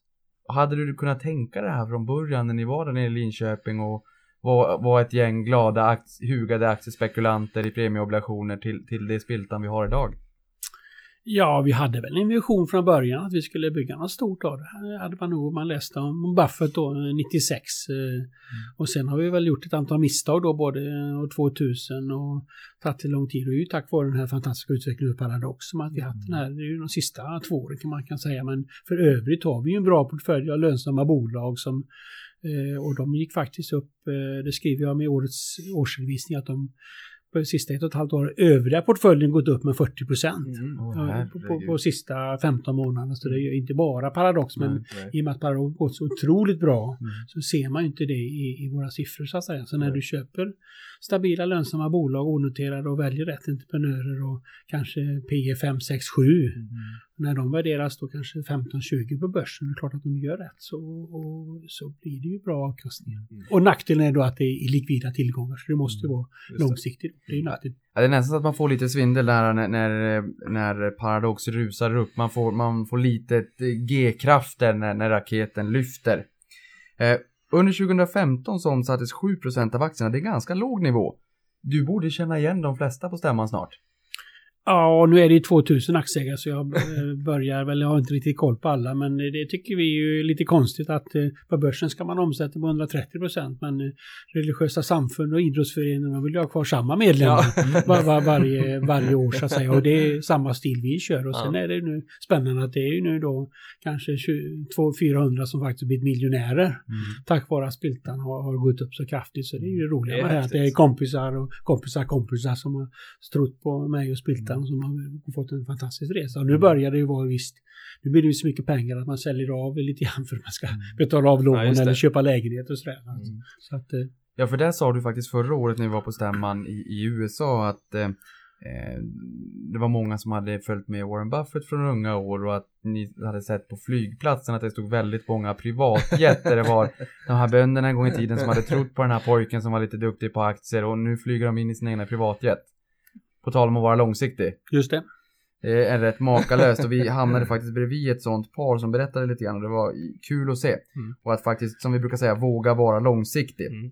Hade du kunnat tänka det här från början när ni var där nere i Linköping och var, var ett gäng glada, aktie, hugade aktiespekulanter i premieobligationer till, till det spiltan vi har idag. Ja, vi hade väl en vision från början att vi skulle bygga något stort av det. Hade man nog, man läste om Buffett då, 96. Mm. Och sen har vi väl gjort ett antal misstag då, både år 2000 och tagit lång tid. Och det är ju tack vare den här fantastiska utvecklingen av Paradox som att vi haft den här, det är ju de sista två åren kan man kan säga. Men för övrigt har vi ju en bra portfölj av lönsamma bolag som och de gick faktiskt upp, det skriver jag med årets årsredovisning, att de på de sista ett och ett halvt år övriga portföljen gått upp med 40 procent. Mm. Oh, på, på, på, sista 15 månaderna. Så det är inte bara Paradox, men nej. i och med att Paradox gått så otroligt bra mm. så ser man ju inte det i, i våra siffror så att säga. Så när nej. du köper stabila lönsamma bolag, onoterade och väljer rätt entreprenörer och kanske P 5, 6, 7. Mm. När de värderas då kanske 15-20 på börsen, det är klart att de gör rätt så, och, så blir det ju bra avkastningar. Mm. Och nackdelen är då att det är likvida tillgångar så det måste mm. vara långsiktigt. Det är ju nackdel. Ja, det är nästan så att man får lite svindel där när, när, när Paradox rusar upp. Man får, man får lite G-krafter när, när raketen lyfter. Eh, under 2015 så omsattes 7% av aktierna. Det är ganska låg nivå. Du borde känna igen de flesta på stämman snart. Ja, nu är det ju 2000 aktieägare så jag eh, börjar väl, jag har inte riktigt koll på alla, men det tycker vi är ju lite konstigt att eh, på börsen ska man omsätta på 130 procent, men eh, religiösa samfund och idrottsföreningar vill ju ha kvar samma medlemmar ja. (laughs) var, var, varje, varje år så att säga. Och det är samma stil vi kör. Och sen ja. är det nu spännande att det är ju nu då kanske 200-400 som faktiskt blivit miljonärer mm. tack vare att Spiltan har, har gått upp så kraftigt. Så det är ju det roliga med det här, att det är kompisar och kompisar kompisar som har trott på mig och Spiltan ettan som har fått en fantastisk resa. Och nu mm. börjar det ju vara visst, nu blir det ju så mycket pengar att man säljer av lite grann för att man ska mm. betala av lån ja, eller köpa lägenhet och sådär. Alltså. Mm. Så att, eh, ja, för det sa du faktiskt förra året när vi var på stämman i, i USA att eh, eh, det var många som hade följt med Warren Buffett från unga år och att ni hade sett på flygplatsen att det stod väldigt många privatjet där det var (laughs) de här bönderna en gång i tiden som hade trott på den här pojken som var lite duktig på aktier och nu flyger de in i sin egna privatjet. På tal om att vara långsiktig. Just det. Det är rätt makalöst och vi (laughs) hamnade faktiskt bredvid ett sånt par som berättade lite grann och det var kul att se. Mm. Och att faktiskt, som vi brukar säga, våga vara långsiktig. Mm.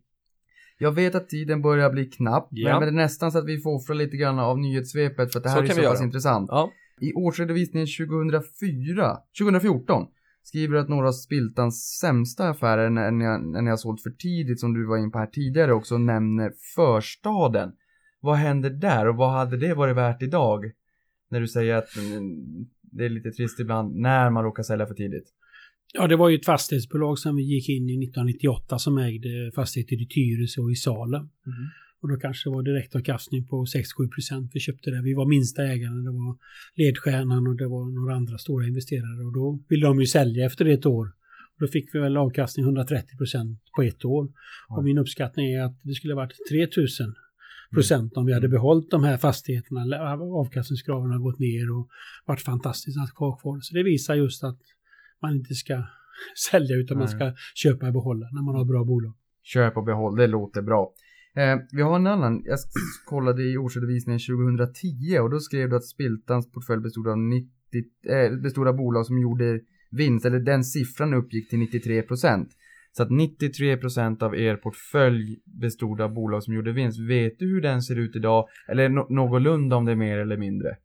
Jag vet att tiden börjar bli knapp, ja. men det är nästan så att vi får offra lite grann av nyhetssvepet för att det här så är så pass intressant. Ja. I årsredovisningen 2004, 2014 skriver att några av Spiltans sämsta affärer när ni, har, när ni har sålt för tidigt, som du var in på här tidigare också, nämner förstaden. Vad händer där och vad hade det varit värt idag? När du säger att mm, det är lite trist ibland när man råkar sälja för tidigt. Ja, det var ju ett fastighetsbolag som vi gick in i 1998 som ägde fastigheter i Tyresö och i Salem. Mm. Och då kanske det var direktavkastning på 6-7 procent. Vi köpte det. Vi var minsta ägaren. Det var ledstjärnan och det var några andra stora investerare. Och då ville de ju sälja efter ett år. Och då fick vi väl avkastning 130 procent på ett år. Ja. Och min uppskattning är att det skulle ha varit 3000 procent om vi hade behållit de här fastigheterna. Avkastningskraven har gått ner och varit fantastiskt att ha kvar. Så det visar just att man inte ska (laughs) sälja utan Nej. man ska köpa och behålla när man har bra bolag. Köp och behåll, det låter bra. Eh, vi har en annan, jag kollade i årsredovisningen 2010 och då skrev du att Spiltans portfölj bestod av, 90, eh, bestod av bolag som gjorde vinst, eller den siffran uppgick till 93 procent. Så att 93% av er portfölj bestod av bolag som gjorde vinst. Vet du hur den ser ut idag? Eller no någorlunda om det är mer eller mindre?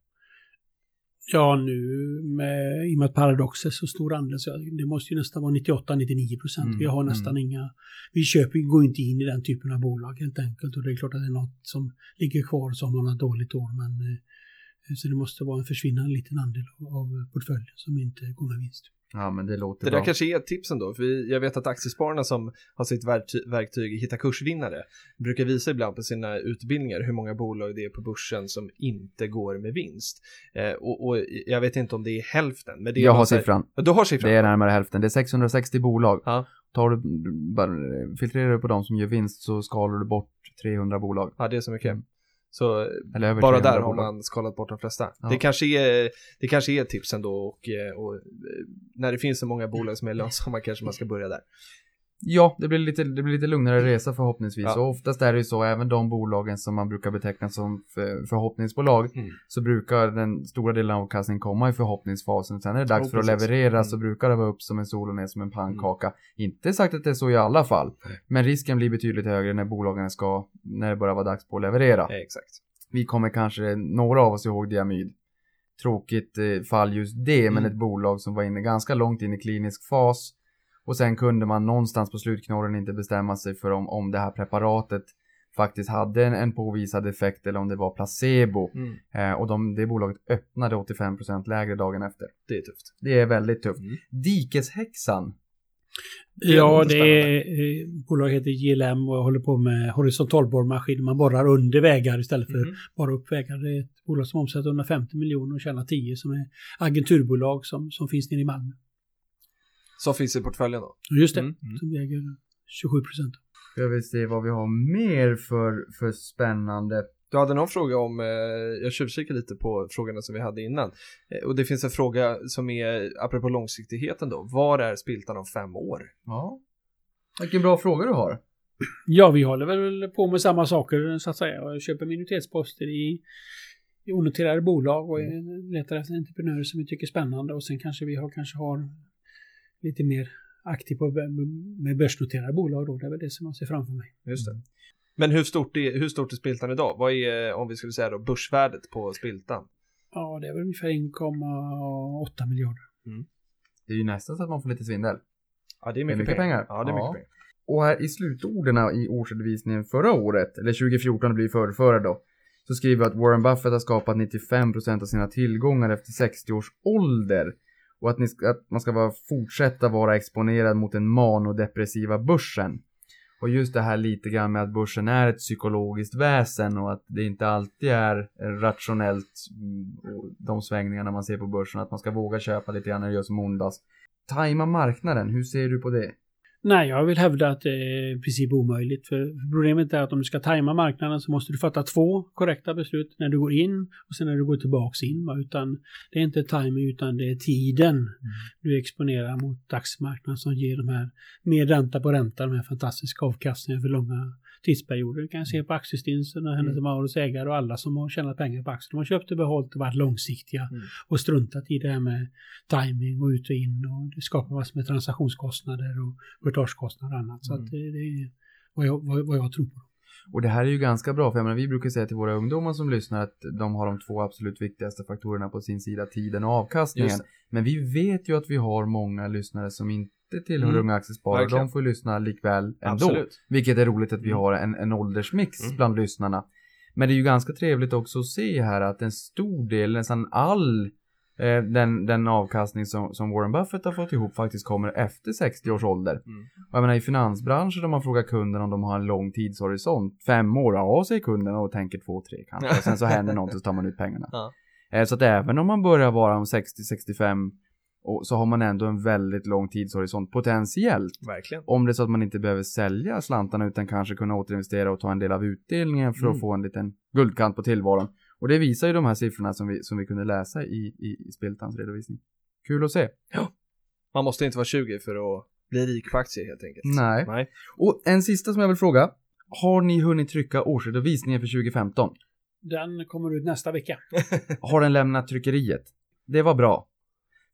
Ja, nu med, i och med att Paradox är så stor andel så det måste ju nästan vara 98-99 procent. Mm, vi har nästan mm. inga, vi köper, går inte in i den typen av bolag helt enkelt. Och det är klart att det är något som ligger kvar som har ett dåligt år. Men, eh, så det måste vara en försvinnande liten andel av portföljen som inte går med vinst. Ja, men det låter Det bra. där kanske är ett tips ändå, för jag vet att aktiespararna som har sitt verktyg Hitta kursvinnare brukar visa ibland på sina utbildningar hur många bolag det är på börsen som inte går med vinst. Eh, och, och, jag vet inte om det är hälften. Men det är jag har siffran. Du har siffran? Det är närmare hälften. Det är 660 bolag. Ja. Tar du, bara, filtrerar du på de som gör vinst så skalar du bort 300 bolag. Ja, det är så mycket. Mm. Så bara där har man skalat bort de flesta. Ja. Det, kanske är, det kanske är tips ändå och, eh, och, eh, när det finns så många bolag som är lönsamma kanske man ska börja där. Ja, det blir lite, det blir lite lugnare resa förhoppningsvis. Ja. Och oftast är det ju så, även de bolagen som man brukar beteckna som för, förhoppningsbolag, Mm. så brukar den stora delen av avkastningen komma i förhoppningsfasen. Sen är det dags Oh, för att leverera Mm. så brukar det vara upp som en sol och ner som en pannkaka. Inte sagt att det är så i alla fall, men risken blir betydligt högre när bolagen ska, när det börjar vara dags på att leverera. Eh, Exakt. Vi kommer kanske, några av oss ihåg Diamyd. Tråkigt eh, fall just det, men Mm. ett bolag som var inne ganska långt in i klinisk fas. Och sen kunde man någonstans på slutknorren inte bestämma sig för om, om det här preparatet faktiskt hade en, en påvisad effekt eller om det var placebo. Mm. Eh, och de, det bolaget öppnade 85% lägre dagen efter. Det är tufft. Det är väldigt tufft. Mm. Dikeshäxan. Ja, det är, bolaget heter JLM och håller på med horisontalborrmaskiner. Man borrar under vägar istället för Mhm. bara upp vägar. Det är ett bolag som omsätter 150 miljoner och tjänar 10 som är agenturbolag som, som finns nere i Malmö. Som finns i portföljen då. Just det, Mm. Mm. som äger 27 procent. Ska vi se vad vi har mer för, för spännande. Du hade någon fråga om, eh, jag tjuvkikade lite på frågorna som vi hade innan. Eh, och det finns en fråga som är, apropå långsiktigheten då, var är Spiltan om fem år? Ja. Vilken bra fråga du har. Ja, vi håller väl på med samma saker så att säga. Jag köper minoritetsposter i, i onoterade bolag och Mm. letar efter entreprenörer som vi tycker är spännande och sen kanske vi har, kanske har lite mer aktiv på, med börsnoterade bolag då. Det är väl det som jag ser framför mig. Just det. Men hur stort, är, hur stort är Spiltan idag? Vad är, om vi skulle säga då, börsvärdet på Spiltan? Ja, det är väl ungefär 1,8 miljarder. Det är ju nästan så att man får lite svindel. Ja, det är Det är mycket, mycket pengar. pengar. Ja, det är Ja. mycket pengar. Och här i slutorden i årsredovisningen förra året, eller 2014 det blir förrförra då, så skriver vi att Warren Buffett har skapat 95% av sina tillgångar efter 60 års ålder. Och att, ni ska, att man ska vara, fortsätta vara exponerad mot den manodepressiva börsen. Och just det här lite grann med att börsen är ett psykologiskt väsen och att det inte alltid är rationellt mm, de svängningarna man ser på börsen, att man ska våga köpa lite grann när det gör som ondast. Tajma marknaden, hur ser du på det? Nej, jag vill hävda att det är i princip omöjligt. För problemet är att om du ska tajma marknaden så måste du fatta två korrekta beslut när du går in och sen när du går tillbaks in. Utan det är inte timing utan det är tiden du exponerar mot dagsmarknaden som ger de här mer ränta på ränta, de här fantastiska avkastningarna för långa tidsperioder. Du kan se på aktiestinsen och Hennes Mauros ägare och alla som har tjänat pengar på aktier. De har köpt och behållit och varit långsiktiga Mm. och struntat i det här med timing och ut och in och det skapar massor med transaktionskostnader och courtagekostnader och annat. Så Mm. det, det är vad jag, vad, vad jag tror på. Och det här är ju ganska bra, för jag menar, vi brukar säga till våra ungdomar som lyssnar att de har de två absolut viktigaste faktorerna på sin sida, tiden och avkastningen. Men vi vet ju att vi har många lyssnare som inte tillhör Mm. Unga Aktiesparare. Verkligen. De får lyssna likväl ändå. Absolut. Vilket är roligt att vi har en, en åldersmix Mm. bland lyssnarna. Men det är ju ganska trevligt också att se här att en stor del, nästan all eh, den, den avkastning som, som Warren Buffett har fått ihop faktiskt kommer efter 60 års ålder. Mm. Och jag menar i finansbranschen om man frågar kunden om de har en lång tidshorisont, fem år, ja säger kunden och tänker två, tre kanske. Och sen så händer något och så tar man ut pengarna. (laughs) Ja. Eh, Så att även om man börjar vara om 60-65 och så har man ändå en väldigt lång tidshorisont potentiellt. Verkligen. Om det är så att man inte behöver sälja slantarna utan kanske kunna återinvestera och ta en del av utdelningen för att Mm. få en liten guldkant på tillvaron. Och det visar ju de här siffrorna som vi, som vi kunde läsa i, i, i Spiltans redovisning. Kul att se. Man måste inte vara 20 för att bli rik på aktier helt enkelt. Nej. Nej. Och en sista som jag vill fråga. Har ni hunnit trycka årsredovisningen för 2015? Den kommer ut nästa vecka. Har den lämnat tryckeriet? Det var bra.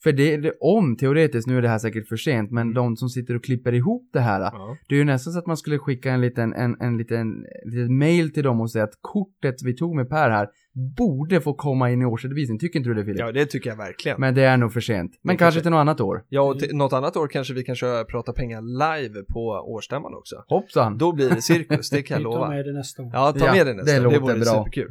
För det, det, om teoretiskt, nu är det här säkert för sent, men de som sitter och klipper ihop det här. Ja. Det är ju nästan så att man skulle skicka en liten, en, en liten, litet mail till dem och säga att kortet vi tog med Per här borde få komma in i årsredovisningen. Tycker inte du det Filip? ja, det tycker jag verkligen. Men det är nog för sent. Men Det kanske till något annat år. Ja, och till, något annat år kanske vi kan köra Prata pengar live på årsstämman också. Hoppsan! Då blir det cirkus, det kan jag (laughs) lova. med det nästa år. Ja, ta Ja, med det nästa det år. låter Det vore bra. superkul.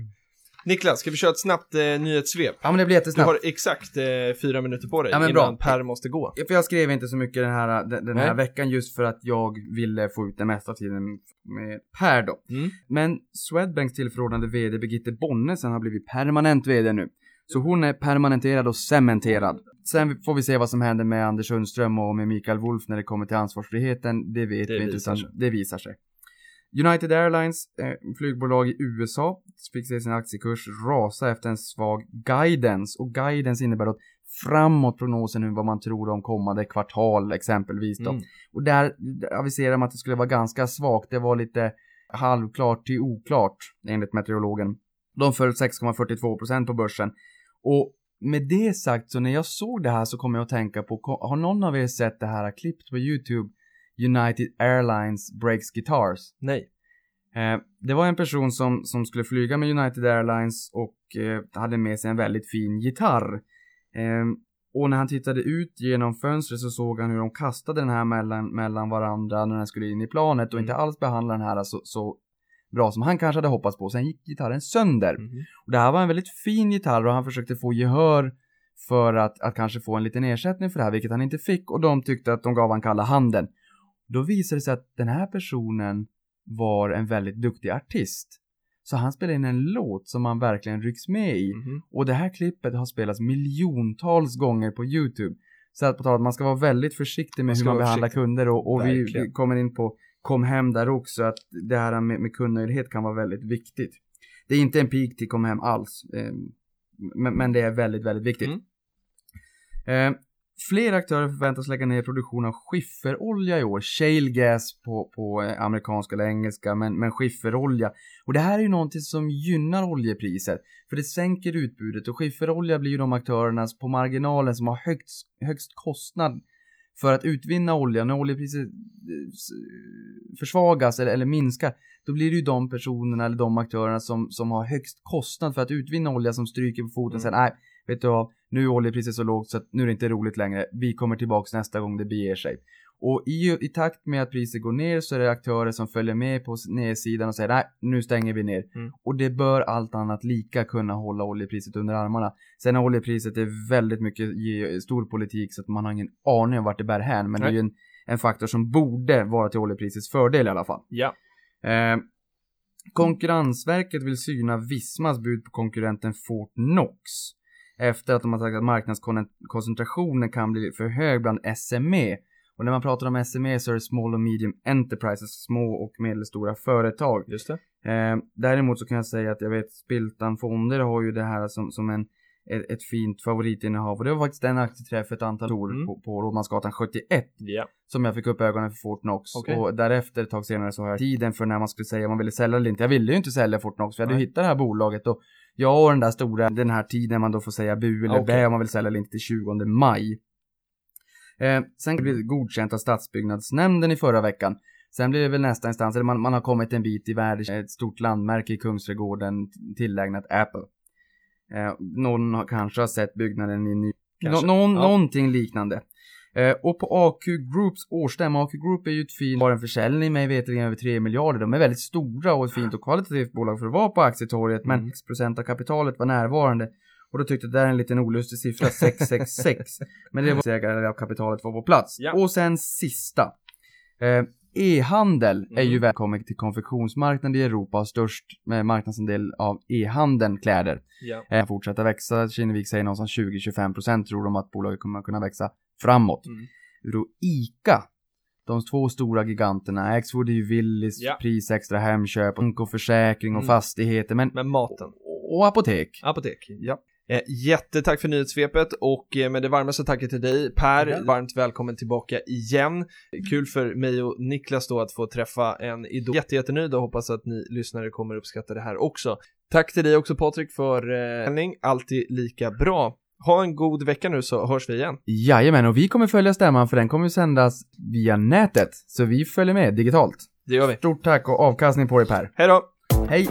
Niklas, ska vi köra ett snabbt eh, nyhetssvep? Ja men det blir Du jättesnabbt. har exakt eh, fyra minuter på dig Ja, men bra. innan Per måste gå. För jag skrev inte så mycket den här, den, den här veckan just för att jag ville få ut den mesta tiden med Per då. Mm. Men Swedbanks tillförordnade VD Birgitte Bonnesen har blivit permanent VD nu. Så hon är permanenterad och cementerad. Sen får vi se vad som händer med Anders Sundström och med Mikael Wolf när det kommer till ansvarsfriheten. Det vet Det vi inte, utan sig. det visar sig. United Airlines, eh, flygbolag i USA, fick se sin aktiekurs rasa efter en svag guidance. Och guidance innebär att framåt prognosen nu vad man tror om kommande kvartal exempelvis då. Mm. Och där aviserar man att det skulle vara ganska svagt. Det var lite halvklart till oklart enligt meteorologen. De föll 6,42% på börsen. Och med det sagt så när jag såg det här så kom jag att tänka på, har någon av er sett det här klippt på YouTube? United Airlines Breaks Guitars. Nej. Eh, det var en person som, som skulle flyga med United Airlines och eh, hade med sig en väldigt fin gitarr. Eh, och när han tittade ut genom fönstret så såg han hur de kastade den här mellan, mellan varandra när den skulle in i planet och Mm. inte alls behandlade den här så, så bra som han kanske hade hoppats på. Sen gick gitarren sönder. Mhm. Och det här var en väldigt fin gitarr och han försökte få gehör för att, att kanske få en liten ersättning för det här, vilket han inte fick och de tyckte att de gav han kalla handen. Då visade det sig att den här personen var en väldigt duktig artist. Så han spelade in en låt som man verkligen rycks med i. Mhm. Och det här klippet har spelats miljontals gånger på YouTube. Så att på tal om att man ska vara väldigt försiktig med hur man behandlar försiktig. kunder och, och vi, vi kommer in på kom hem där också att det här med, med kundnöjdhet kan vara väldigt viktigt. Det är inte en peak till kom hem alls. Eh, men, men det är väldigt, väldigt viktigt. Mm. Eh, fler aktörer förväntas lägga ner produktion av skifferolja i år. Shale gas på, på eh, amerikanska eller engelska, men, men skifferolja. Och det här är ju någonting som gynnar oljepriset. För det sänker utbudet och skifferolja blir ju de aktörerna på marginalen som har högst, högst kostnad för att utvinna olja. När oljepriset eh, försvagas eller, eller minskar, då blir det ju de personerna eller de aktörerna som, som har högst kostnad för att utvinna olja som stryker på foten och säger nej, vet du vad, nu är oljepriset så lågt så att nu är det inte roligt längre. Vi kommer tillbaks nästa gång det beger sig. Och i, i takt med att priset går ner så är det aktörer som följer med på nedsidan och säger nej, nu stänger vi ner. Mm. Och det bör allt annat lika kunna hålla oljepriset under armarna. Sen är oljepriset är väldigt mycket stor politik så att man har ingen aning om vart det bär hän. Men det är Nej. ju en, en faktor som borde vara till oljeprisets fördel i alla fall. Ja. Eh, Konkurrensverket vill syna Vismas bud på konkurrenten Fortnox. Efter att de har sagt att marknadskoncentrationen kan bli för hög bland SME. Och när man pratar om SME så är det Small och Medium Enterprises, små och medelstora företag. Just det. Eh, däremot så kan jag säga att jag vet Spiltan Fonder har ju det här som, som en, ett, ett fint favoritinnehav. Och det var faktiskt en aktieträff för ett antal år Mm. på, på Rådmansgatan 71 Ja. som jag fick upp ögonen för Fortnox. Okej. Och därefter ett tag senare så har jag tiden för när man skulle säga om man ville sälja eller inte. Jag ville ju inte sälja Fortnox för jag hade Nej. hittat det här bolaget och jag och den där stora, den här tiden man då får säga bu eller Okej. bä om man vill sälja eller inte till 20 maj. Eh, sen blev det godkänt av stadsbyggnadsnämnden i förra veckan. Sen blir det väl nästa instans, eller man, man har kommit en bit i världen, ett stort landmärke i Kungsträdgården tillägnat Apple. Eh, någon har, kanske har sett byggnaden i ny... Nå, någon, Ja. Någonting liknande. Eh, och på AQ Groups årsstämma, AQ Group är ju ett fint, har en försäljning med veterligen över 3 miljarder. De är väldigt stora och ett fint och kvalitativt bolag för att vara på aktietorget, men Mm. 6% av kapitalet var närvarande. Och då tyckte jag det där är en liten olustig siffra, (laughs) 666. men det var ägare av kapitalet var på plats. Ja. Och sen sista. Eh, E-handel är ju Mm. välkommen till konfektionsmarknaden i Europa och störst med marknadsandel av e-handeln kläder. Ja. Eh, fortsätta växa. Kinnevik säger någonstans 20-25% tror de att bolaget kommer kunna växa framåt. Mm. Då ICA, de två stora giganterna, Axfood är ju Willys, Ja. Pris Extra Hemköp, och försäkring och Mm. fastigheter, men Men maten. och apotek. Apotek. Ja. Eh, jättetack för nyhetssvepet och eh, med det varmaste tacket till dig Per, Ja. varmt välkommen tillbaka igen. Kul för mig och Niklas då att få träffa en idol. Jätte, jättenöjd och hoppas att ni lyssnare kommer uppskatta det här också. Tack till dig också Patrik för eh, alltid lika bra. Ha en god vecka nu så hörs vi igen. Jajamän, och vi kommer följa stämman för den kommer sändas via nätet. Så vi följer med digitalt. Det gör vi. Stort tack och avkastning på dig Per. Hej då! Hej!